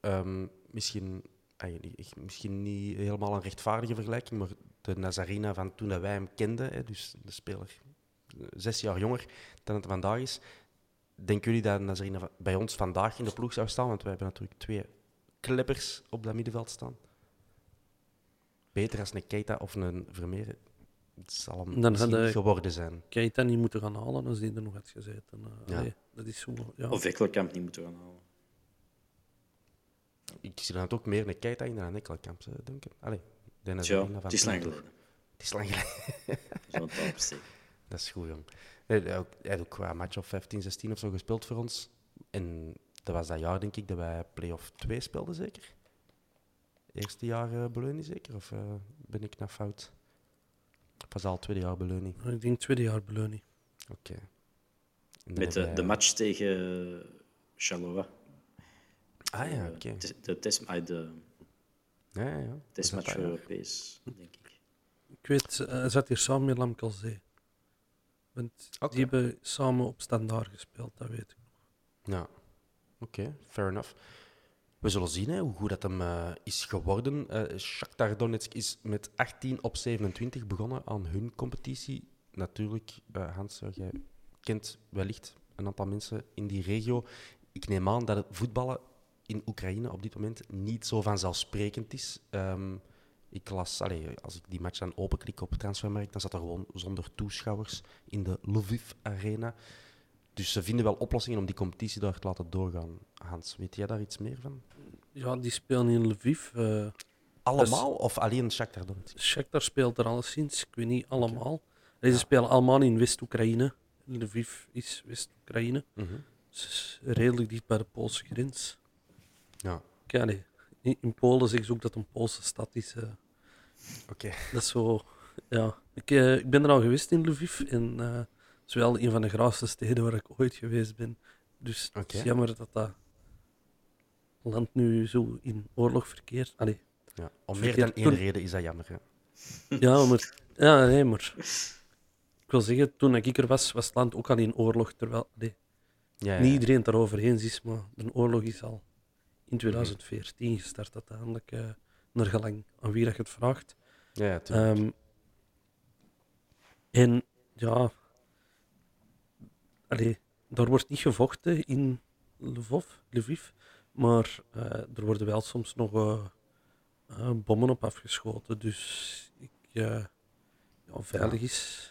Speaker 3: Ehm, misschien, ah, niet- misschien niet helemaal een rechtvaardige vergelijking, maar de Nazarina van toen dat wij hem kenden, hè, dus de speler eh, zes jaar jonger dan het vandaag is. Denken jullie dat Nazarina bij ons vandaag in de ploeg zou staan? Want wij hebben natuurlijk twee kleppers op dat middenveld staan. Beter als een Keita of een Vermeer. Het zal hem
Speaker 4: Dan
Speaker 3: misschien niet geworden zijn.
Speaker 4: Keita niet moeten gaan halen als die er nog had gezeten. Eh,
Speaker 3: Ja.
Speaker 4: allee, dat is zo. Ja.
Speaker 5: Of Ekkelkamp niet moeten gaan halen.
Speaker 3: Ik zie dan ook meer een Keita in dan een Ekkelkamp, eh, Duncan. Allee, de
Speaker 5: Tja,
Speaker 3: Nazarina van
Speaker 5: het is lang geleden.
Speaker 3: Het is lang geleden.
Speaker 5: Zo'n.
Speaker 3: Dat is goed, jong. Nee, hij ook- hij had ook qua match of 15, 16 of zo gespeeld voor ons. En dat was dat jaar, denk ik, dat wij play-off 2 speelden, zeker? Eerste jaar uh, Beleunie, zeker? Of eh, ben ik nou fout? Het was al tweede jaar Beleunie.
Speaker 4: Ik denk tweede jaar beleuning.
Speaker 3: Oké.
Speaker 5: Met de, de match tegen Charleroi.
Speaker 3: Ah ja,
Speaker 5: Eh,
Speaker 3: oké.
Speaker 5: de- De, test, de
Speaker 3: Ja, ja, ja.
Speaker 5: testmatch voor Europees, denk ik.
Speaker 4: Ik weet, eh, hij zat hier samen met Lamkelzee. Want die hebben samen op standaard gespeeld, dat weet ik.
Speaker 3: jaar. Ja, oké, fair enough. We zullen zien hè, hoe goed dat hem eh, is geworden. Eh Shakhtar Donetsk is met 18 op 27 begonnen aan hun competitie. Natuurlijk, eh, Hans, jij kent wellicht een aantal mensen in die regio. Ik neem aan dat het voetballen in Oekraïne op dit moment niet zo vanzelfsprekend is. Ehm, ik las, allee, als ik die match dan openklik op Transfermarkt, dan zat er gewoon zonder toeschouwers in de Lviv Arena. Dus ze vinden wel oplossingen om die competitie daar te laten doorgaan. Hans, weet jij daar iets meer van?
Speaker 4: Ja, die spelen in Lviv. eh
Speaker 3: Allemaal of alleen Shakhtar Donetsk?
Speaker 4: Shakhtar speelt er alleszins, ik weet niet allemaal. En Ze spelen allemaal in West-Oekraïne. Lviv is West-Oekraïne.
Speaker 3: Mhm.
Speaker 4: Dus redelijk dicht bij de Poolse grens.
Speaker 3: Ja,
Speaker 4: nee. In, in Polen zeggen ze ook dat het een Poolse stad is. eh.
Speaker 3: oké.
Speaker 4: Dat is zo. Ja. Ik, eh, ik ben er al geweest in Lviv. En is wel een van de graafste steden waar ik ooit geweest ben. Dus het is jammer dat dat land nu zo in oorlog verkeert. Allee,
Speaker 3: Ja. Om meer dan één reden is dat jammer. Hè?
Speaker 4: ja, maar. Ja, nee, maar. Ik wil zeggen, toen ik er was, was het land ook al in oorlog. Terwijl allee,
Speaker 3: Ja, ja.
Speaker 4: niet iedereen het erover eens is, maar de oorlog is al in 2014 gestart uiteindelijk. eh naar gelang aan wie dat je het vraagt.
Speaker 3: Ja.
Speaker 4: Ehm, en ja, allee, daar wordt niet gevochten in Lvov, Lviv, maar eh, er worden wel soms nog eh, eh, bommen op afgeschoten. Dus ik, ja, veilig is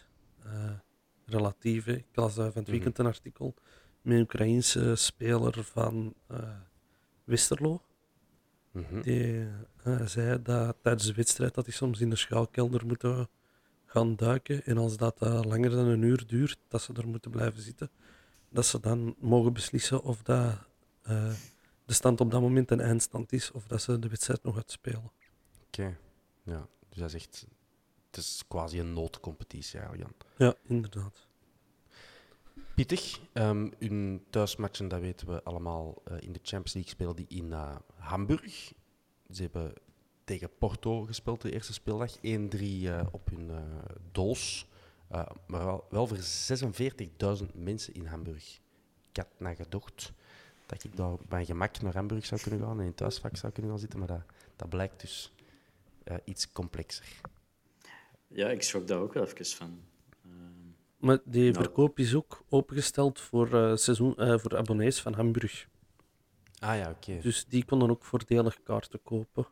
Speaker 4: relatief. Ik las van het weekend een artikel met een Oekraïense speler van Westerlo.
Speaker 3: Mhm.
Speaker 4: Die zei dat tijdens de wedstrijd dat hij soms in de schuilkelder moeten gaan duiken. En als dat eh, langer dan een uur duurt, dat ze er moeten blijven zitten. Dat ze dan mogen beslissen of dat, eh, de stand op dat moment een eindstand is of dat ze de wedstrijd nog uitspelen.
Speaker 3: Oké. Ja, dus dat is echt... Het is quasi een noodcompetitie eigenlijk dan.
Speaker 4: Ja, inderdaad.
Speaker 3: Pittig. Ehm hun thuismatchen, dat weten we allemaal, eh, in de Champions League spelen die in Hamburg. Ze hebben tegen Porto gespeeld de eerste speeldag. 1-3 eh, op hun eh, doos. Eh, maar wel, wel voor 46.000 mensen in Hamburg. Ik had naar gedacht dat ik daar op mijn gemak naar Hamburg zou kunnen gaan en in het thuisvak zou kunnen gaan zitten. Maar dat, dat blijkt dus eh, iets complexer.
Speaker 5: Ja, ik schrok daar ook wel even van. Ehm,
Speaker 4: Maar die
Speaker 5: Nou.
Speaker 4: verkoop is ook opengesteld voor, eh, seizoen, eh, voor abonnees van Hamburg.
Speaker 3: Ah ja, oké.
Speaker 4: Dus die konden ook voordelig kaarten kopen.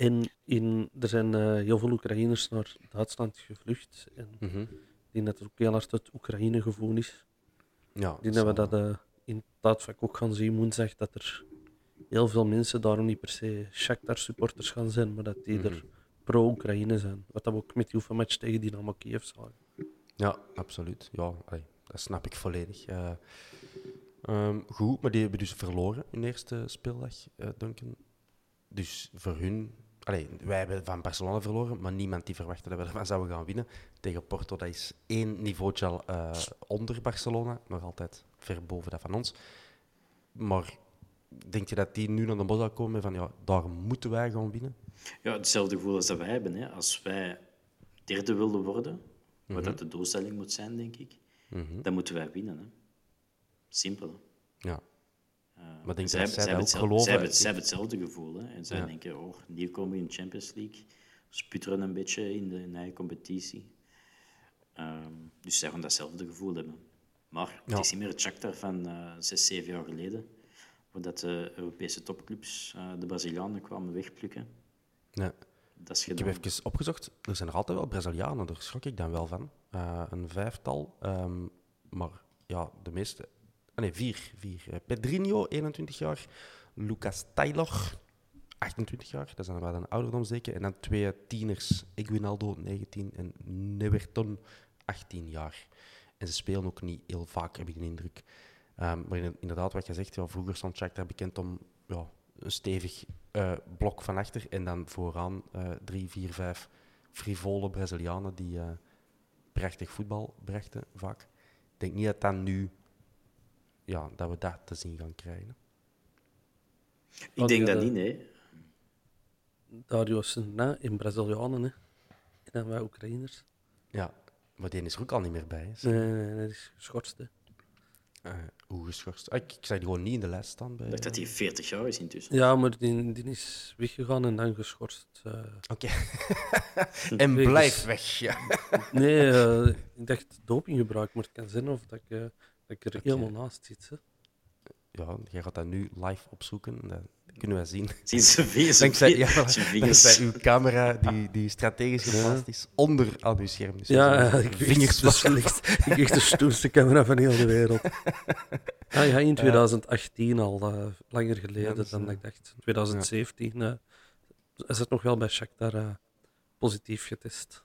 Speaker 4: En in, er zijn eh, heel veel Oekraïners naar Duitsland gevlucht. En ik denk dat het ook heel hard het Oekraïne-gevoel is.
Speaker 3: Ja,
Speaker 4: Ik denk dat we dat eh, in het taatvak ook gaan zien woensdag, dat er heel veel mensen daarom niet per se Shakhtar-supporters gaan zijn, maar dat die
Speaker 3: Mhm.
Speaker 4: er pro-Oekraïne zijn. Wat dat we ook met die oefenmatch tegen Dynamo Kiev zagen.
Speaker 3: Ja, absoluut. Ja, allee, dat snap ik volledig. Eh, ehm, goed, maar die hebben dus verloren hun eerste speeldag, eh Duncan. Dus voor hun... Allee, wij hebben van Barcelona verloren, maar niemand die verwachtte dat we ervan zouden gaan winnen. Tegen Porto, dat is één niveautje al eh, onder Barcelona, nog altijd ver boven dat van ons. Maar denk je dat die nu naar de bos zal komen van ja, daar moeten wij gaan winnen?
Speaker 5: Ja, hetzelfde gevoel als dat wij hebben. Hè. Als wij derde wilden worden, wat dat de doelstelling moet zijn, denk ik,
Speaker 3: Mhm.
Speaker 5: dan moeten wij winnen. Hè. Simpel. Hè.
Speaker 3: Ja.
Speaker 5: Eh,
Speaker 3: Maar denk
Speaker 5: zij,
Speaker 3: dat zij
Speaker 5: zij
Speaker 3: dat
Speaker 5: hebben
Speaker 3: ook
Speaker 5: hetzelfde-
Speaker 3: geloven?
Speaker 5: Zij hebben, zij hebben hetzelfde gevoel. Hè. En zij
Speaker 3: Ja.
Speaker 5: denken, oh, nieuwkomer in de Champions League, sputteren een beetje in de eigen competitie. Ehm, dus zij gaan datzelfde gevoel hebben. Maar
Speaker 3: Ja.
Speaker 5: het is niet meer het Shakhtar van eh, zes, zeven jaar geleden, voordat de Europese topclubs eh, de Brazilianen kwamen wegplukken.
Speaker 3: Nee.
Speaker 5: Dat is
Speaker 3: Ik heb even opgezocht. Er zijn er altijd wel Brazilianen, daar schrok ik dan wel van. Een vijftal. ehm, maar ja, de meeste. Ah, nee, vier. vier. Eh, Pedrinho, 21 jaar. Lucas Taylor, 28 jaar. Dat dan wel een ouderdomsdeken. En dan twee tieners. Eguinaldo, 19. En Neverton, 18 jaar. En ze spelen ook niet heel vaak, heb ik de indruk. Ehm, maar in- inderdaad, wat je zegt, ja, vroeger stond Shakhtar bekend om ja, een stevig eh, blok van achter en dan vooraan eh, drie, vier, vijf frivole Brazilianen die prachtig voetbal brachten, vaak. Ik denk niet dat, dat nu, ja, dat we dat te zien gaan krijgen.
Speaker 5: Ik denk dat niet, nee.
Speaker 4: Dario Sena in Brazilianen, hè. En dan wij Oekraïners.
Speaker 3: Ja, maar die is er ook al niet meer bij. hè.
Speaker 4: Nee, nee, nee, dat is geschorst. Hè.
Speaker 3: Eh, hoe geschorst? Ah, ik, ik zag die gewoon niet in de lijst staan. Bij,
Speaker 5: Ik dacht dat hij 40 jaar is intussen.
Speaker 4: Ja, maar die, die is weggegaan en dan geschorst. eh.
Speaker 3: Oké. en blijf weg. Ja.
Speaker 4: Nee, eh, ik dacht dopinggebruik, maar het kan zijn of dat ik, eh, dat ik er helemaal naast zit. Hè.
Speaker 3: ja, jij gaat dat nu live opzoeken. Dat kunnen wij zien.
Speaker 5: Zien ze vingers?
Speaker 3: Dankzij, ja,
Speaker 5: zijn
Speaker 3: dankzij
Speaker 5: vingers.
Speaker 3: uw camera die, die strategisch geplaatst is onder aan uw scherm. Dus
Speaker 4: Ja, ik
Speaker 3: vingers wassen.
Speaker 4: slecht. Ik echt de stoerste camera van heel de wereld. Ah ja, in 2018 al, langer geleden
Speaker 3: Ja, dus,
Speaker 4: dan
Speaker 3: eh,
Speaker 4: ik dacht. 2017 eh, is het nog wel bij Shakhtar eh, positief getest.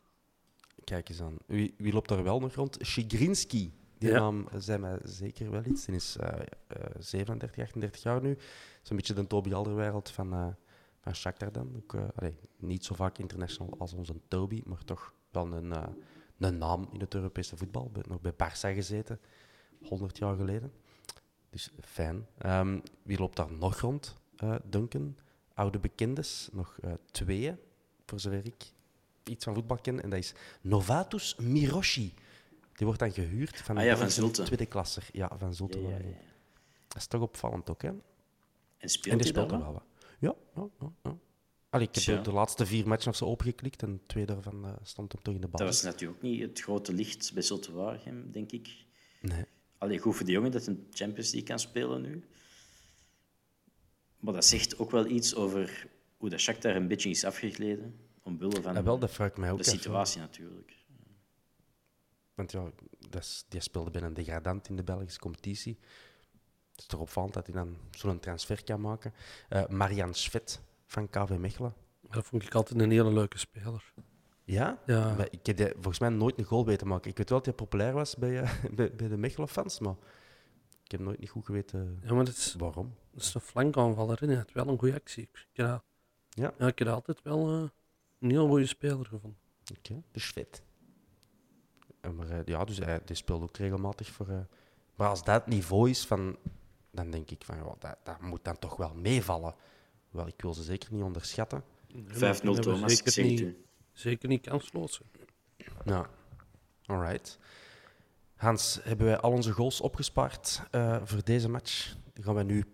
Speaker 3: Kijk eens aan. Wie, wie loopt daar wel nog rond? Shigrinski. Die
Speaker 4: Ja.
Speaker 3: naam zei mij zeker wel iets. Die is eh, eh, 37, 38 jaar nu. Zo'n beetje de Toby Alderweireld van, eh van Shakhtar dan. Ook, eh, allee, niet zo vaak international als onze Toby, maar toch wel een, eh, een naam in het Europese voetbal. Nog bij Barça gezeten, 100 jaar geleden. Dus fijn. Ehm, wie loopt daar nog rond? Eh, Duncan. Oude bekendes. Nog eh twee, voor zover ik iets van voetbal ken. En dat is Novatus Miroshi. Die wordt dan gehuurd van,
Speaker 5: Ah ja, van
Speaker 3: Belgische
Speaker 5: Zulte.
Speaker 3: tweede klasser. Ja, van Zulte.
Speaker 5: Ja, ja.
Speaker 3: Dat is toch opvallend ook, hè?
Speaker 5: En speelt
Speaker 3: die
Speaker 5: hij
Speaker 3: speelt
Speaker 5: wel?
Speaker 3: Ja, ja, ja. ja. Allee, ik heb de, laatste vier matchen of zo opengeklikt en twee daarvan eh, stond hem toch in de bal.
Speaker 5: Dat was natuurlijk ook niet het grote licht bij Zulte Waregem, denk ik.
Speaker 3: Nee.
Speaker 5: Allee, goed voor de jongen dat hij een Champions League kan spelen nu. Maar dat zegt ook wel iets over hoe dat Shakhtar een beetje is afgegleden. Omwille van
Speaker 3: Ja, wel, dat vraag ik mij ook
Speaker 5: de
Speaker 3: af,
Speaker 5: situatie natuurlijk.
Speaker 3: Want ja, dat is, die speelde bij een degradant in de Belgische competitie. Het is toch opvallend dat hij dan zo'n transfer kan maken. Eh Marian Schvet van KV Mechelen.
Speaker 4: Dat vond ik altijd een hele leuke speler.
Speaker 3: Ja?
Speaker 4: Ja.
Speaker 3: Maar ik heb die volgens mij nooit een goal weten maken. Ik weet wel dat hij populair was bij, eh, bij, bij de Mechelen-fans, maar ik heb nooit niet goed geweten
Speaker 4: Ja, maar dat is,
Speaker 3: waarom.
Speaker 4: dat is een flankaanvaller en hij had wel een goede actie. Ik
Speaker 3: Ja.
Speaker 4: ja, ik heb altijd wel eh, een heel goede speler gevonden.
Speaker 3: Oké, de Schvet. En maar, eh, ja, dus hij die speelt ook regelmatig voor... eh, maar als dat het niveau is, van, dan denk ik van, ja, dat, dat moet dan toch wel meevallen. Wel, ik wil ze zeker niet onderschatten.
Speaker 5: 5-0
Speaker 4: dat hebben we
Speaker 5: Thomas,
Speaker 4: zeker niet-. Zeker niet kansloos.
Speaker 3: Ja, alright. Hans, hebben wij al onze goals opgespaard eh, voor deze match? Die gaan wij nu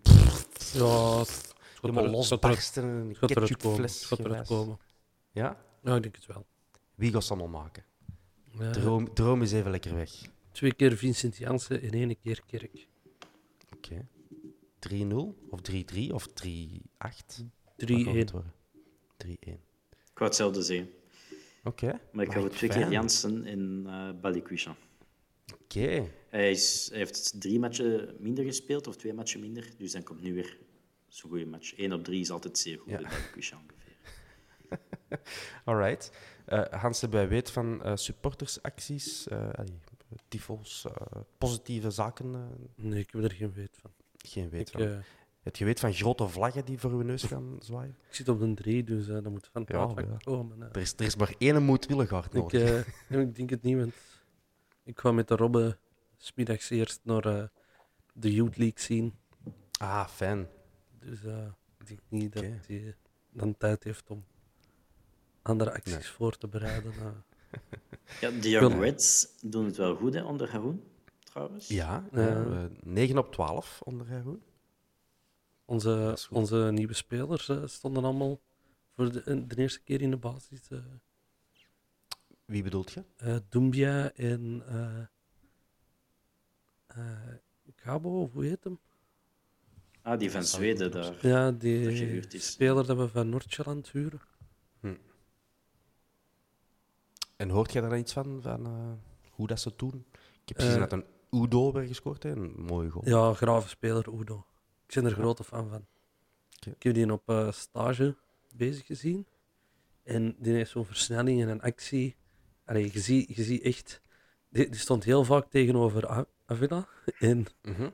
Speaker 4: Ja, het gaat
Speaker 3: helemaal losbarsten. Een
Speaker 4: eruit komen.
Speaker 3: ketchupfles
Speaker 4: komen.
Speaker 3: Ja?
Speaker 4: Ja, ik denk het wel.
Speaker 3: Wie gaat ze allemaal maken?
Speaker 4: Ja,
Speaker 3: Droom, droom is even lekker weg.
Speaker 4: Twee keer Vincent Janssen en één keer Kerk.
Speaker 3: Oké. 3-0 of 3-3 of 3-8?
Speaker 4: 3-1.
Speaker 3: 3-1.
Speaker 5: Ik wou hetzelfde zeggen.
Speaker 3: Oké.
Speaker 5: Maar ik ga voor twee keer. Jansen en uh, Balikwisha.
Speaker 3: Oké.
Speaker 5: Hij, is, hij heeft drie matchen minder gespeeld, of twee matchen minder. Dus dan komt nu weer zo'n goede match. 1 op 3 is altijd zeer goed
Speaker 3: Ja.
Speaker 5: bij Balikwisha ongeveer.
Speaker 3: Alright. Eh, Hans, weet van eh, supportersacties, eh eh, positieve zaken?
Speaker 4: Nee, ik heb er geen weet van.
Speaker 3: geen weet
Speaker 4: Ik,
Speaker 3: van. Heb je weet van grote vlaggen die voor uw neus gaan zwaaien?
Speaker 4: ik zit op de 3, dus dat moet van het
Speaker 3: Ja,
Speaker 4: ja, komen. eh.
Speaker 3: Er is, er is maar één moedwilligaard
Speaker 4: Ik,
Speaker 3: nodig.
Speaker 4: nee, ik denk het niet, want ik ga met de Robbe smiddags eerst naar de Youth League zien.
Speaker 3: Ah, fijn.
Speaker 4: Dus ik denk niet dat hij dan tijd heeft om andere acties
Speaker 3: Nee.
Speaker 4: voor te bereiden. eh.
Speaker 5: Ja, de Young Reds doen het wel goed hè, onder Haroon, trouwens.
Speaker 3: Ja,
Speaker 4: Ja.
Speaker 3: eh, 9 op 12 onder Haroon.
Speaker 4: Onze, onze nieuwe spelers eh, stonden allemaal voor de, de eerste keer in de basis. eh
Speaker 3: Wie bedoelt je?
Speaker 4: eh Doumbia en eh eh, Gabo, of hoe heet hem?
Speaker 5: Ah, die van Zweden daar.
Speaker 4: Ja, die speler dat we van Noordjylland huren.
Speaker 3: En hoort jij daar iets van, van eh, hoe dat ze doen? Ik heb
Speaker 4: Eh,
Speaker 3: gezien dat een Udo werd gescoord, hè? een mooie goal.
Speaker 4: Ja, grave speler, Udo. Ik ben er grote fan van. Ik heb die op eh, stage bezig gezien. En die heeft zo'n versnelling en een actie. Allee, je ziet je echt... Die, die stond heel vaak tegenover Avila. En
Speaker 3: Mhm.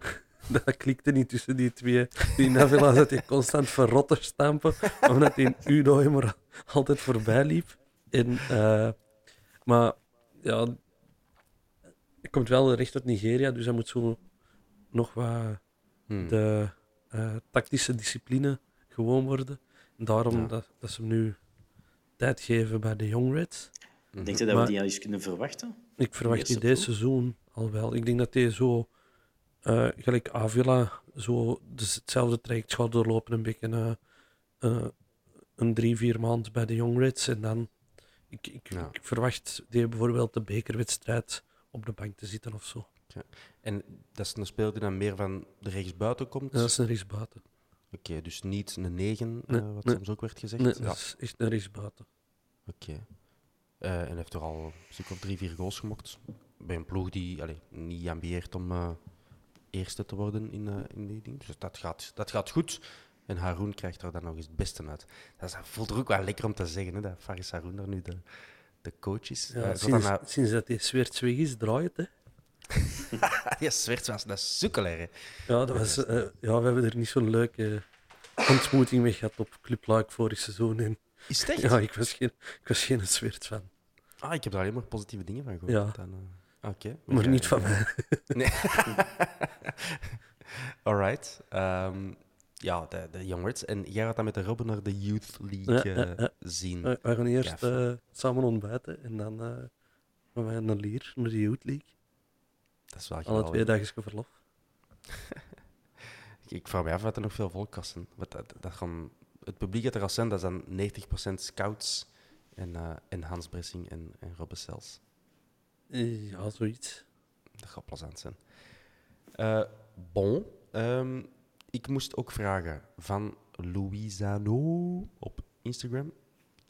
Speaker 4: dat klikte niet tussen die twee. Die Avila zat hij constant verrotter stampen. Omdat in Udo er altijd voorbij liep. En, eh, maar ja, hij komt wel recht uit Nigeria. Dus hij moet zo nog wat
Speaker 3: Hmm.
Speaker 4: de eh, tactische discipline gewoon worden. En daarom
Speaker 3: Ja.
Speaker 4: dat, dat ze hem nu tijd geven bij de Young Reds.
Speaker 5: Denk je dat
Speaker 4: Maar-
Speaker 5: we die al eens kunnen verwachten?
Speaker 4: Ik verwacht die deze seizoen al wel. Ik denk dat hij zo Eh, gelijk Avila, zo dus hetzelfde traject gaat doorlopen, een beetje eh, eh, een drie, vier maand bij de Young Reds. En dan, ik, ik,
Speaker 3: Ja.
Speaker 4: ik verwacht die bijvoorbeeld de bekerwedstrijd op de bank te zitten of zo.
Speaker 3: En dat is een speler die dan meer van de rechtsbuiten komt?
Speaker 4: Ja, dat is een rechtsbuiten.
Speaker 3: Oké, dus niet een 9,
Speaker 4: Nee,
Speaker 3: eh, wat
Speaker 4: nee.
Speaker 3: soms ook werd gezegd.
Speaker 4: Nee,
Speaker 3: ja,
Speaker 4: dat is echt een rechtsbuiten.
Speaker 3: oké. Eh, en heeft er al een stuk of drie, vier goals gemokt. Bij een ploeg die allee, niet ambieert om eh, eerste te worden in, in die ding. Dus dat gaat, dat gaat goed. En Haroon krijgt er dan nog eens het beste uit. Dat is- voelt er ook wel lekker om te zeggen, hè, dat Faris Haroon daar nu de, de coach is.
Speaker 4: Ja,
Speaker 3: Eh, zou
Speaker 4: sinds,
Speaker 3: dat nou-
Speaker 4: sinds dat die Sweerts weg is, draait het. Hè.
Speaker 3: Ja, Zwerts was dat sukkelaar.
Speaker 4: Ja, dat was, eh, ja, we hebben er niet zo'n leuke ontmoeting mee gehad op Club Luik vorig seizoen. En,
Speaker 3: Is het echt?
Speaker 4: ja, ik was geen, ik was geen fan.
Speaker 3: Ah, ik heb daar alleen maar positieve dingen van gehoord.
Speaker 4: Ja.
Speaker 3: Dan, eh, Oké.
Speaker 4: Maar niet van mij.
Speaker 3: Nee. Alright. Ehm, ja, de, de Young Reds. En jij gaat dan met de Robben naar de Youth League
Speaker 4: Ja, ja,
Speaker 3: eh, zien.
Speaker 4: We gaan eerst eh, samen ontbijten en dan eh, gaan wij naar Lier, naar de Youth League.
Speaker 3: Dat is wel
Speaker 4: Alle
Speaker 3: geweldig.
Speaker 4: twee dagen verlof.
Speaker 3: Ik, ik vraag me af wat er nog veel volkassen. Wat dat, dat gaan, het publiek dat er al zijn, dat dan 90% scouts en, eh, en Hans Bressing en, en Robbe Sels.
Speaker 4: Eh, Ja, zoiets.
Speaker 3: Dat gaat plezant zijn. Eh, bon. ehm, ik moest ook vragen van Louisano op Instagram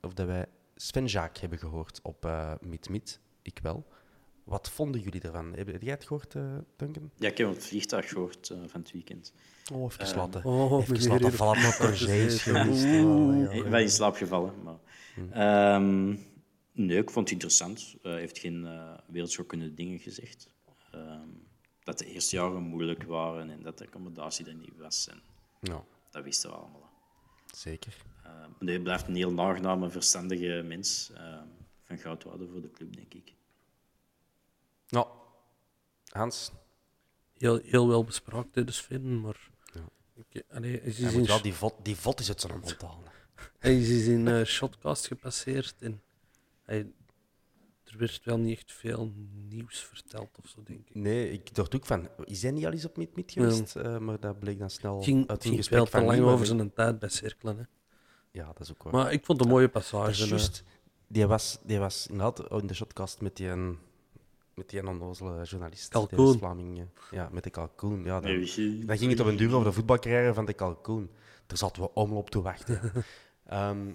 Speaker 3: of dat wij Sven Jaak hebben gehoord op eh Meet Meet. Ik wel. Wat vonden jullie ervan? Heb, heb jij het gehoord, eh, Duncan?
Speaker 5: Ja, ik heb op het vliegtuig gehoord eh, van het weekend.
Speaker 3: Oh, even
Speaker 5: Ehm,
Speaker 3: laten.
Speaker 4: Oh,
Speaker 3: even laten vallen op ja,
Speaker 5: Ik ben in slaap gevallen. Maar,
Speaker 3: Hm.
Speaker 5: Ehm, nee, ik vond het interessant. Hij heeft geen uh, wereldschokkende dingen gezegd. Ehm, dat de eerste jaren moeilijk waren en dat de accommodatie er niet was. En
Speaker 3: Ja,
Speaker 5: dat wisten we allemaal.
Speaker 3: zeker.
Speaker 5: Ehm, nee, hij blijft een heel aangename, verstandige mens. ehm, van goudwaarde voor de club, denk ik.
Speaker 3: Nou, Hans,
Speaker 4: Heel, heel wel bespraakt, hè, de Sven, maar...
Speaker 3: Ja.
Speaker 4: Allee, is
Speaker 3: hij
Speaker 4: in,
Speaker 3: moet wel die vod, die vod is uit zijn mond halen.
Speaker 4: hij is in eh, Shotcast gepasseerd en hij, er werd wel niet echt veel nieuws verteld of zo, denk ik.
Speaker 3: Nee, ik dacht ook van, is hij niet al eens op Meet Meet geweest? Eh, maar dat bleek dan snel
Speaker 4: Het ging,
Speaker 3: uit een
Speaker 4: ging
Speaker 3: gesprek van
Speaker 4: lang over zijn tijd bij cirkelen. Hè.
Speaker 3: Ja, dat is ook waar.
Speaker 4: Maar ik vond het een mooie passage. eh.
Speaker 3: juist. Die was, die was inderdaad in de shotcast met die, een- met die onnozele journalist.
Speaker 4: Kalkoen.
Speaker 3: Vlaming, ja, met de kalkoen. Ja, dan, ging het op een duur over de voetbalcarrière van de kalkoen. Daar zaten we allemaal op te wachten. Ehm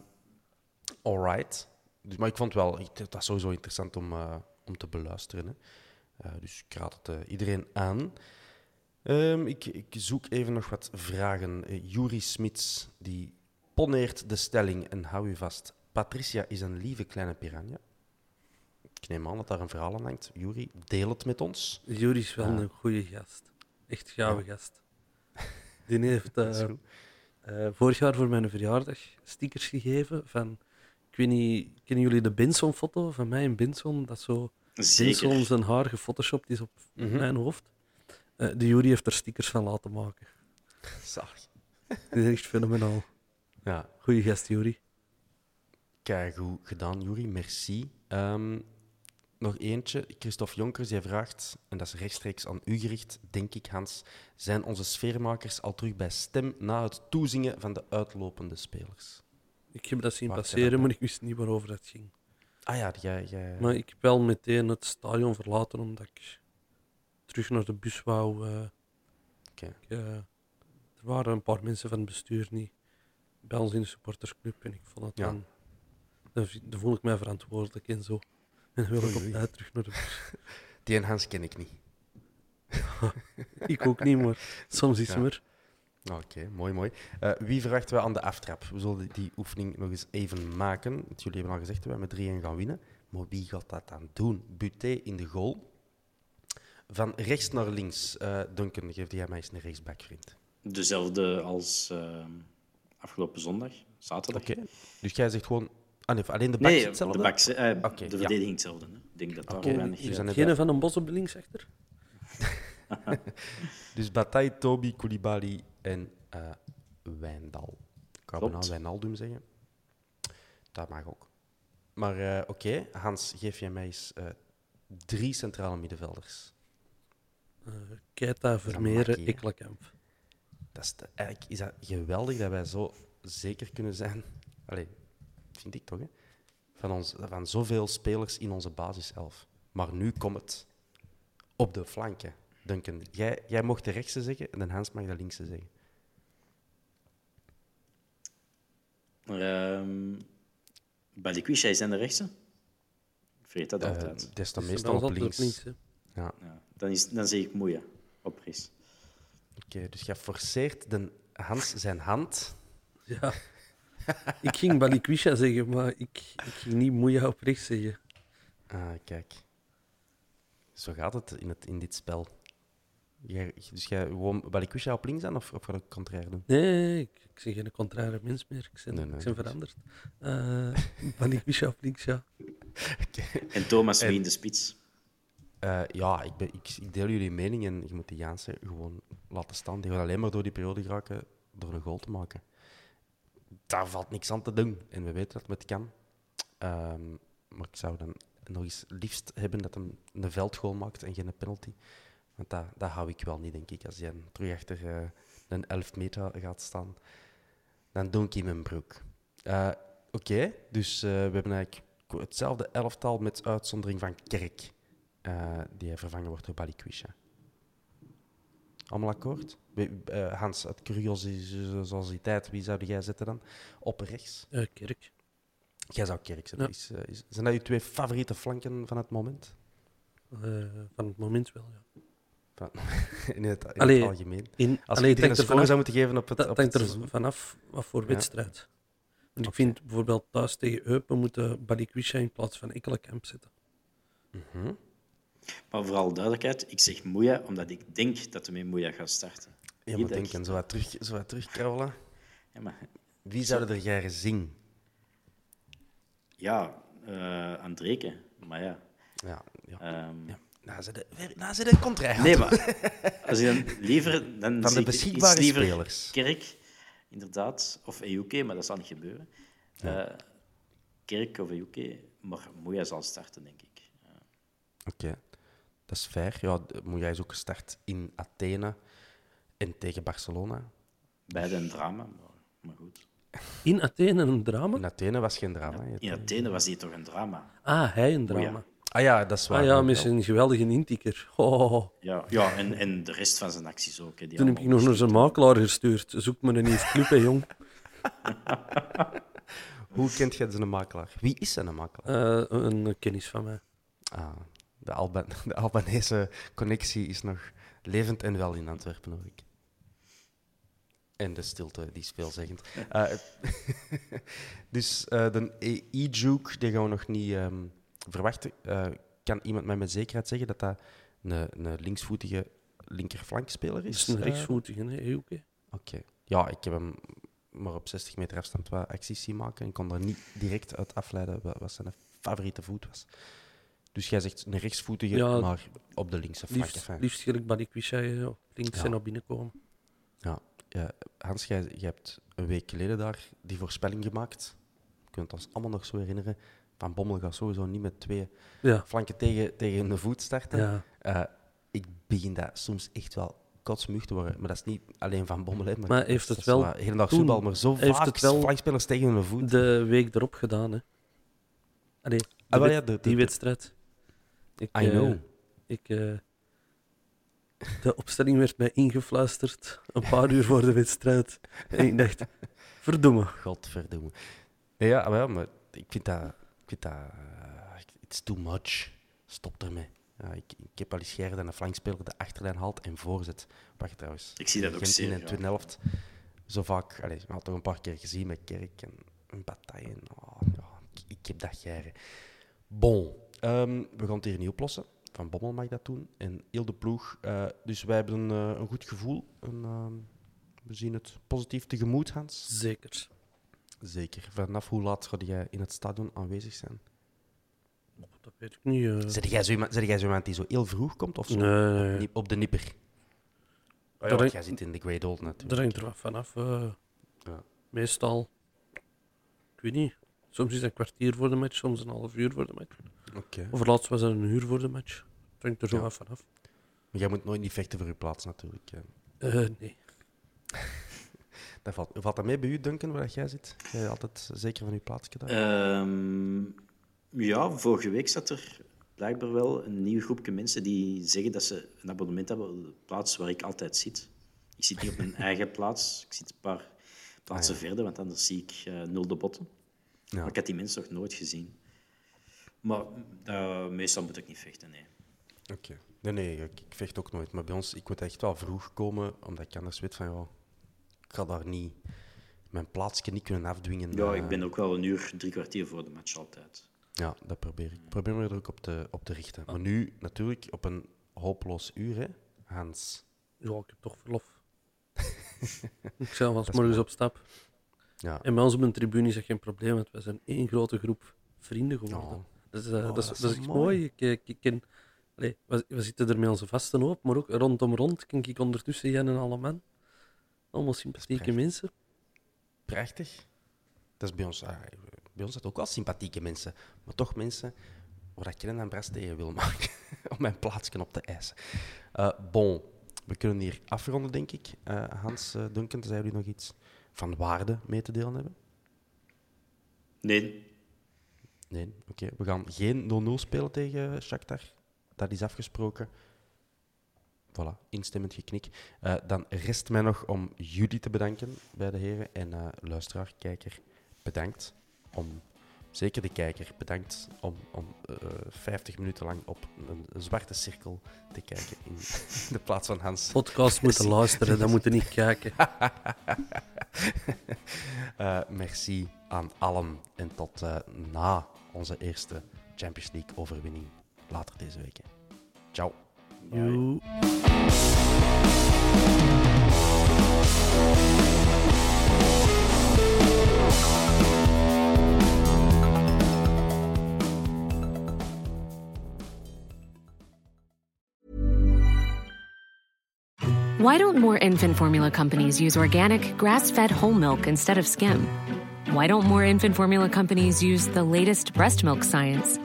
Speaker 3: alright. Dus, maar ik vond wel, dat is sowieso interessant om, eh, om te beluisteren. Hè. Eh, dus ik raad het eh, iedereen aan. Ehm, ik, ik zoek even nog wat vragen. Juri Smits, die poneert de stelling en hou u vast. Patricia is een lieve kleine piranha. Ik neem aan dat daar een verhaal aan hangt. Juri, deel het met ons.
Speaker 4: Jury is wel
Speaker 3: Ja.
Speaker 4: een goede gast. Echt gave
Speaker 3: Ja.
Speaker 4: gast. Die heeft
Speaker 3: goed.
Speaker 4: eh, vorig jaar voor mijn verjaardag stickers gegeven van... Ik weet niet, kennen jullie de Benson-foto van mij in Benson? Dat zo
Speaker 5: Zeker.
Speaker 4: zijn haar gefotoshopt is op
Speaker 3: Mhm.
Speaker 4: mijn hoofd. Eh, de Jury heeft er stickers van laten maken.
Speaker 3: Zalig.
Speaker 4: Die is echt fenomenaal.
Speaker 3: Ja,
Speaker 4: Goeie gast, Jury.
Speaker 3: Keigoed gedaan, Juri. Merci. Ehm, nog eentje. Christophe Jonkers die vraagt, en dat is rechtstreeks aan u gericht, denk ik, Hans. Zijn onze sfeermakers al terug bij stem na het toezingen van de uitlopende spelers?
Speaker 4: Ik heb dat zien
Speaker 3: Wacht,
Speaker 4: passeren,
Speaker 3: dat-
Speaker 4: maar ik wist niet waarover dat ging.
Speaker 3: Ah ja, jij... jij...
Speaker 4: Maar ik heb wel meteen het stadion verlaten omdat ik terug naar de bus wou. eh. Ik, eh, er waren een paar mensen van het bestuur niet bij ons in de supportersclub en ik vond het
Speaker 3: Ja.
Speaker 4: dan... Dan, voel ik mij verantwoordelijk en zo. En dan wil ik
Speaker 3: Oei,
Speaker 4: op
Speaker 3: oei.
Speaker 4: tijd terug naar de bus.
Speaker 3: Die en Hans ken ik niet.
Speaker 4: ik ook niet, maar soms is
Speaker 3: Ja.
Speaker 4: hem er.
Speaker 3: Oké, mooi, mooi. Eh, wie verwachten we aan de aftrap? We zullen die oefening nog eens even maken. Want Jullie hebben al gezegd dat we met 3-1 gaan winnen. Maar wie gaat dat dan doen? Buté in de goal. Van rechts naar links. Eh Duncan, geef jij mij eens een rechtsback, vriend.
Speaker 5: Dezelfde als ehm, afgelopen zondag, zaterdag.
Speaker 3: Oké. Dus jij zegt gewoon... Ah, nee, alleen de backs
Speaker 5: Nee,
Speaker 3: hetzelfde?
Speaker 5: de, backs, eh, de
Speaker 3: ja.
Speaker 5: verdediging hetzelfde. Hè. Ik denk dat daar weinig...
Speaker 3: dus
Speaker 5: eh,
Speaker 4: Geen van een bos op de linksachter?
Speaker 3: Dus Bataille, Toby, Koulibaly en eh Wijndal. Ik wou bijna Wijnaldum zeggen. Dat mag ook. Maar eh, oké, Hans, geef jij mij eens eh, drie centrale middenvelders.
Speaker 4: Eh Keita, Vermeeren,
Speaker 3: hè?
Speaker 4: Ekkelenkamp.
Speaker 3: Dat is de- eigenlijk is dat geweldig dat wij zo zeker kunnen zijn. Allee, vind ik toch, hè? Van, ons, van zoveel spelers in onze basiself. Maar nu komt het op de flanken. Duncan, jij, jij mocht de rechtse zeggen en Hans mag de linkse zeggen.
Speaker 5: Ehm Balikwisha is aan de rechtse? Ik vergeet dat
Speaker 3: Eh,
Speaker 5: altijd.
Speaker 3: dat is dan meestal op links. Ja,
Speaker 5: Ja, dan, is, dan zeg ik moeie op rechts.
Speaker 3: oké. dus jij forceert de Hans zijn hand.
Speaker 4: Ja. ik ging Balikwisha zeggen, maar ik, ik ging niet Moeja op rechts zeggen.
Speaker 3: Ah, kijk. Zo gaat het in, het, in dit spel. Jij, dus jij gewoon Balikwisha op links aan of, of ga ik contrair doen?
Speaker 4: Nee, ik, ik ben geen contraire mens meer. Ik ben,
Speaker 3: Nee, nee,
Speaker 4: ik ben veranderd. Eh Balikwisha op links, ja.
Speaker 5: En Thomas wie in de spits.
Speaker 3: Eh, ja, ik, ben, ik, ik deel jullie mening en je moet die Jaanse gewoon laten staan. Die gaat alleen maar door die periode geraken door een goal te maken. Daar valt niks aan te doen. En we weten dat het kan. Ehm, maar ik zou dan nog eens liefst hebben dat hij een veldgoal maakt en geen penalty. Want dat, dat hou ik wel niet, denk ik. Als hij terug achter eh, een 11 meter gaat staan, dan doe ik hem een broek. Eh, Oké, dus eh, we hebben eigenlijk hetzelfde elftal met uitzondering van Kerk die vervangen wordt door Balikwisha. Allemaal akkoord? Wie- eh, Hans, uit curiositeit, wie zou jij zetten dan? Op rechts?
Speaker 4: Kerk.
Speaker 3: Jij zou Kerk zetten.
Speaker 4: Ja.
Speaker 3: Is, is- zijn dat je twee favoriete flanken van het moment?
Speaker 4: Van het moment wel, ja.
Speaker 3: In het, in
Speaker 4: Allee,
Speaker 3: het algemeen.
Speaker 4: In,
Speaker 3: Als
Speaker 4: allee,
Speaker 3: we
Speaker 4: het
Speaker 3: iedereen een score zou moeten geven op het,
Speaker 4: Dat
Speaker 3: op
Speaker 4: hangt
Speaker 3: het
Speaker 4: er vanaf wat voor
Speaker 3: Ja.
Speaker 4: wedstrijd. Want ik vind bijvoorbeeld thuis tegen Eupen moeten Balikwisha in plaats van Ekkelenkamp zetten.
Speaker 3: Mhm.
Speaker 5: Maar vooral duidelijkheid, ik zeg Moeja omdat ik denk dat hij met Moeja gaat starten.
Speaker 3: Ja, maar
Speaker 5: dat ik-
Speaker 3: denken, zo wat, terug, zo wat terugkrabbelen.
Speaker 5: Ja, maar,
Speaker 3: Wie zouden er jaren zien?
Speaker 5: ja eh Andreke. Maar ja.
Speaker 3: Ja, ja.
Speaker 5: ehm,
Speaker 3: ja. Nou, ze de, nou, ze de contraire.
Speaker 5: Nee, maar als je dan liever... Dan
Speaker 3: Van de
Speaker 5: ik
Speaker 3: beschikbare
Speaker 5: liever
Speaker 3: spelers.
Speaker 5: Kerk, inderdaad. Of EUK, maar dat zal niet gebeuren. Eh, Kerk of EUK, maar Moeja zal starten, denk ik.
Speaker 3: Oké, dat is fair. Ja, jij is ook gestart in Athene en tegen Barcelona.
Speaker 5: Beide een drama, maar, maar goed.
Speaker 4: In Athene een drama?
Speaker 3: In Athene was geen drama.
Speaker 5: In Athene was die toch een drama?
Speaker 4: Ah, hij een drama.
Speaker 3: Ah ja, dat is waar.
Speaker 4: Ah ja, met zijn geweldige intikker. Oh,
Speaker 5: Ja, ja en, en de rest van zijn acties ook. Hè, die
Speaker 4: toen heb ik nog naar zijn makelaar gestuurd. Zoek me een nieuw club, hè, jong.
Speaker 3: Hoe kent jij zijn makelaar? Wie is zijn makelaar?
Speaker 4: Eh, een kennis van mij.
Speaker 3: Ah, de, Alba de Albanese connectie is nog levend en wel in Antwerpen, hoor ik. En de stilte, die is veelzeggend. Eh, dus eh, de E-Juke, die gaan we nog niet ehm, verwachten. Eh, kan iemand mij met zekerheid zeggen dat dat een, een linksvoetige linkerflankspeler
Speaker 4: Dat
Speaker 3: is?
Speaker 4: is een
Speaker 3: Eh,
Speaker 4: rechtsvoetige, Eeuwke.
Speaker 3: Oké. Ja, ik heb hem maar op 60 meter afstand wat acties zien maken en kon er niet direct uit afleiden wat, zijn favoriete voet was. Dus jij zegt een rechtsvoetige,
Speaker 4: Ja,
Speaker 3: maar op de linkse flank.
Speaker 4: Liefst, liefst gelijk op links
Speaker 3: Ja.
Speaker 4: en naar binnen komen.
Speaker 3: Ja, ja, Hans, jij, jij hebt een week geleden daar die voorspelling gemaakt. Je kunt ons allemaal nog zo herinneren. Van Bommel gaat sowieso niet met twee
Speaker 4: Ja.
Speaker 3: flanken tegen, tegen de voet starten.
Speaker 4: Ja.
Speaker 3: Eh, ik begin dat soms echt wel kotsmug te worden. Maar dat is niet alleen van Bommel. Hè, maar
Speaker 4: Maar heeft het wel
Speaker 3: Hele dag voetbal, maar zo
Speaker 4: heeft
Speaker 3: vaak
Speaker 4: het wel
Speaker 3: flankspelers tegen hun voet.
Speaker 4: De week erop gedaan, hè. Allee, die,
Speaker 3: Ah, wel
Speaker 4: wed-
Speaker 3: ja, de- de-
Speaker 4: die wedstrijd. Ik,
Speaker 3: I
Speaker 4: eh,
Speaker 3: know.
Speaker 4: ik, eh, de opstelling werd mij ingefluisterd een paar uur voor de wedstrijd. En ik dacht, verdomme.
Speaker 3: Godverdomme. Nee, ja, maar ik vind dat... Ik vind dat eh, it's too much. Stop ermee. Ja, ik, ik heb al eens geërgerd dat een flankspeler de achterlijn haalt en voorzet. Wacht trouwens.
Speaker 5: Ik zie dat ook
Speaker 3: Gent
Speaker 5: zeer
Speaker 3: in de tweede helft. Zo vaak... Allez, had toch een paar keer gezien met Kerk en, en Bataille. En, oh, ja, ik, ik heb dat jaren. Bon. ehm, we gaan het hier niet oplossen. Van Bommel mag dat doen. En heel de ploeg. eh, dus wij hebben een, eh, een goed gevoel. En, ehm, we zien het positief tegemoet, Hans.
Speaker 4: Zeker.
Speaker 3: Zeker. Vanaf hoe laat ga jij in het stadion aanwezig zijn?
Speaker 4: Dat weet ik niet. eh.
Speaker 3: Zet jij zo iemand, zet jij zo iemand die zo heel vroeg komt? Of zo?
Speaker 4: Nee,
Speaker 3: Op de nipper? Oh, ja,
Speaker 4: Dat
Speaker 3: want
Speaker 4: hangt-
Speaker 3: jij zit in de Great Old
Speaker 4: Dat
Speaker 3: natuurlijk.
Speaker 4: hangt er wat vanaf. eh.
Speaker 3: Ja.
Speaker 4: Meestal, ik weet niet. Soms is het een kwartier voor de match, soms een half uur voor de match.
Speaker 3: Oké.
Speaker 4: Of laatst was het een uur voor de match. Het hangt er zo
Speaker 3: Ja.
Speaker 4: wat vanaf.
Speaker 3: Maar jij moet nooit niet vechten voor je plaats, natuurlijk.
Speaker 4: Eh, nee.
Speaker 3: Dat valt, valt dat mee bij u, Duncan, waar dat jij zit? Jij altijd zeker van je plaatsje daar?
Speaker 5: Ehm, ja, vorige week zat er blijkbaar wel een nieuw groepje mensen die zeggen dat ze een abonnement hebben op de plaats waar ik altijd zit. Ik zit niet op mijn eigen plaats. Ik zit een paar plaatsen verder, want anders zie ik eh, nul de botten.
Speaker 3: Ja.
Speaker 5: Maar ik had die mensen nog nooit gezien. Maar eh, meestal moet ik niet vechten, nee.
Speaker 3: Oké. Nee, nee, ik, ik vecht ook nooit. Maar bij ons, ik moet echt wel vroeg komen, omdat ik anders weet van, ja, ik ga daar niet mijn plaatsje niet kunnen afdwingen.
Speaker 5: Ja,
Speaker 3: eh,
Speaker 5: ik ben ook wel een uur, drie kwartier voor de match altijd.
Speaker 3: Ja, dat probeer ik. Ik probeer me er ook op te, op te richten. Maar nu natuurlijk op een hopeloos uur, hè, Hans.
Speaker 4: Ja, ik heb toch verlof. ik zou wel morgens
Speaker 3: mooi.
Speaker 4: op stap.
Speaker 3: Ja.
Speaker 4: En bij ons op een tribune is dat geen probleem, want wij zijn één grote groep vrienden geworden.
Speaker 3: Oh.
Speaker 4: Dat, is, eh,
Speaker 3: Oh,
Speaker 4: dat, is,
Speaker 3: dat is
Speaker 4: dat is echt
Speaker 3: mooi.
Speaker 4: mooi. Ik, ik, ik ken, allee, we, we zitten er met onze vasten op, maar ook rondom rond ken ik ondertussen Jan en alle man. Allemaal sympathieke
Speaker 3: prachtig.
Speaker 4: mensen.
Speaker 3: Prachtig. Dat is bij ons, ah, bij ons zijn ook wel sympathieke mensen. Maar toch mensen waar ik geen bras tegen wil maken. om mijn plaatsje op te eisen. Eh, bon, we kunnen hier afronden, denk ik. Eh, Hans, uh, Duncan, tenzij jullie nog iets van waarde mee te delen hebben?
Speaker 5: Nee,
Speaker 3: Nee, oké. We gaan geen 0-0 spelen tegen Shakhtar. Dat is afgesproken. Voilà, instemmend geknik. Eh, dan rest mij nog om jullie te bedanken bij de heren. En eh, luisteraar, kijker, bedankt. Om, zeker de kijker, bedankt om, om eh, 50 minuten lang op een, een zwarte cirkel te kijken in de plaats van Hans.
Speaker 4: Podcast moeten luisteren, dat moeten niet kijken.
Speaker 3: Eh, merci aan allen en tot eh, na onze eerste Champions League overwinning later deze week. Ciao.
Speaker 2: Why don't more infant formula companies use organic, grass fed whole milk instead of skim? Why don't more infant formula companies use the latest breast milk science?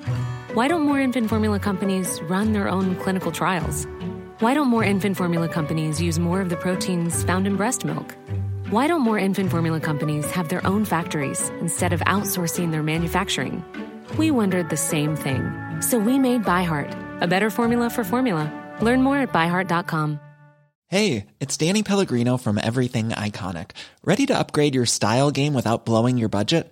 Speaker 2: Why don't more infant formula companies run their own clinical trials? Why don't more infant formula companies use more of the proteins found in breast milk? Why don't more infant formula companies have their own factories instead of outsourcing their manufacturing? We wondered the same thing. So we made ByHeart, a better formula for formula. Learn more at byheart.com.
Speaker 6: Hey, it's Danny Pellegrino from Everything Iconic. Ready to upgrade your style game without blowing your budget?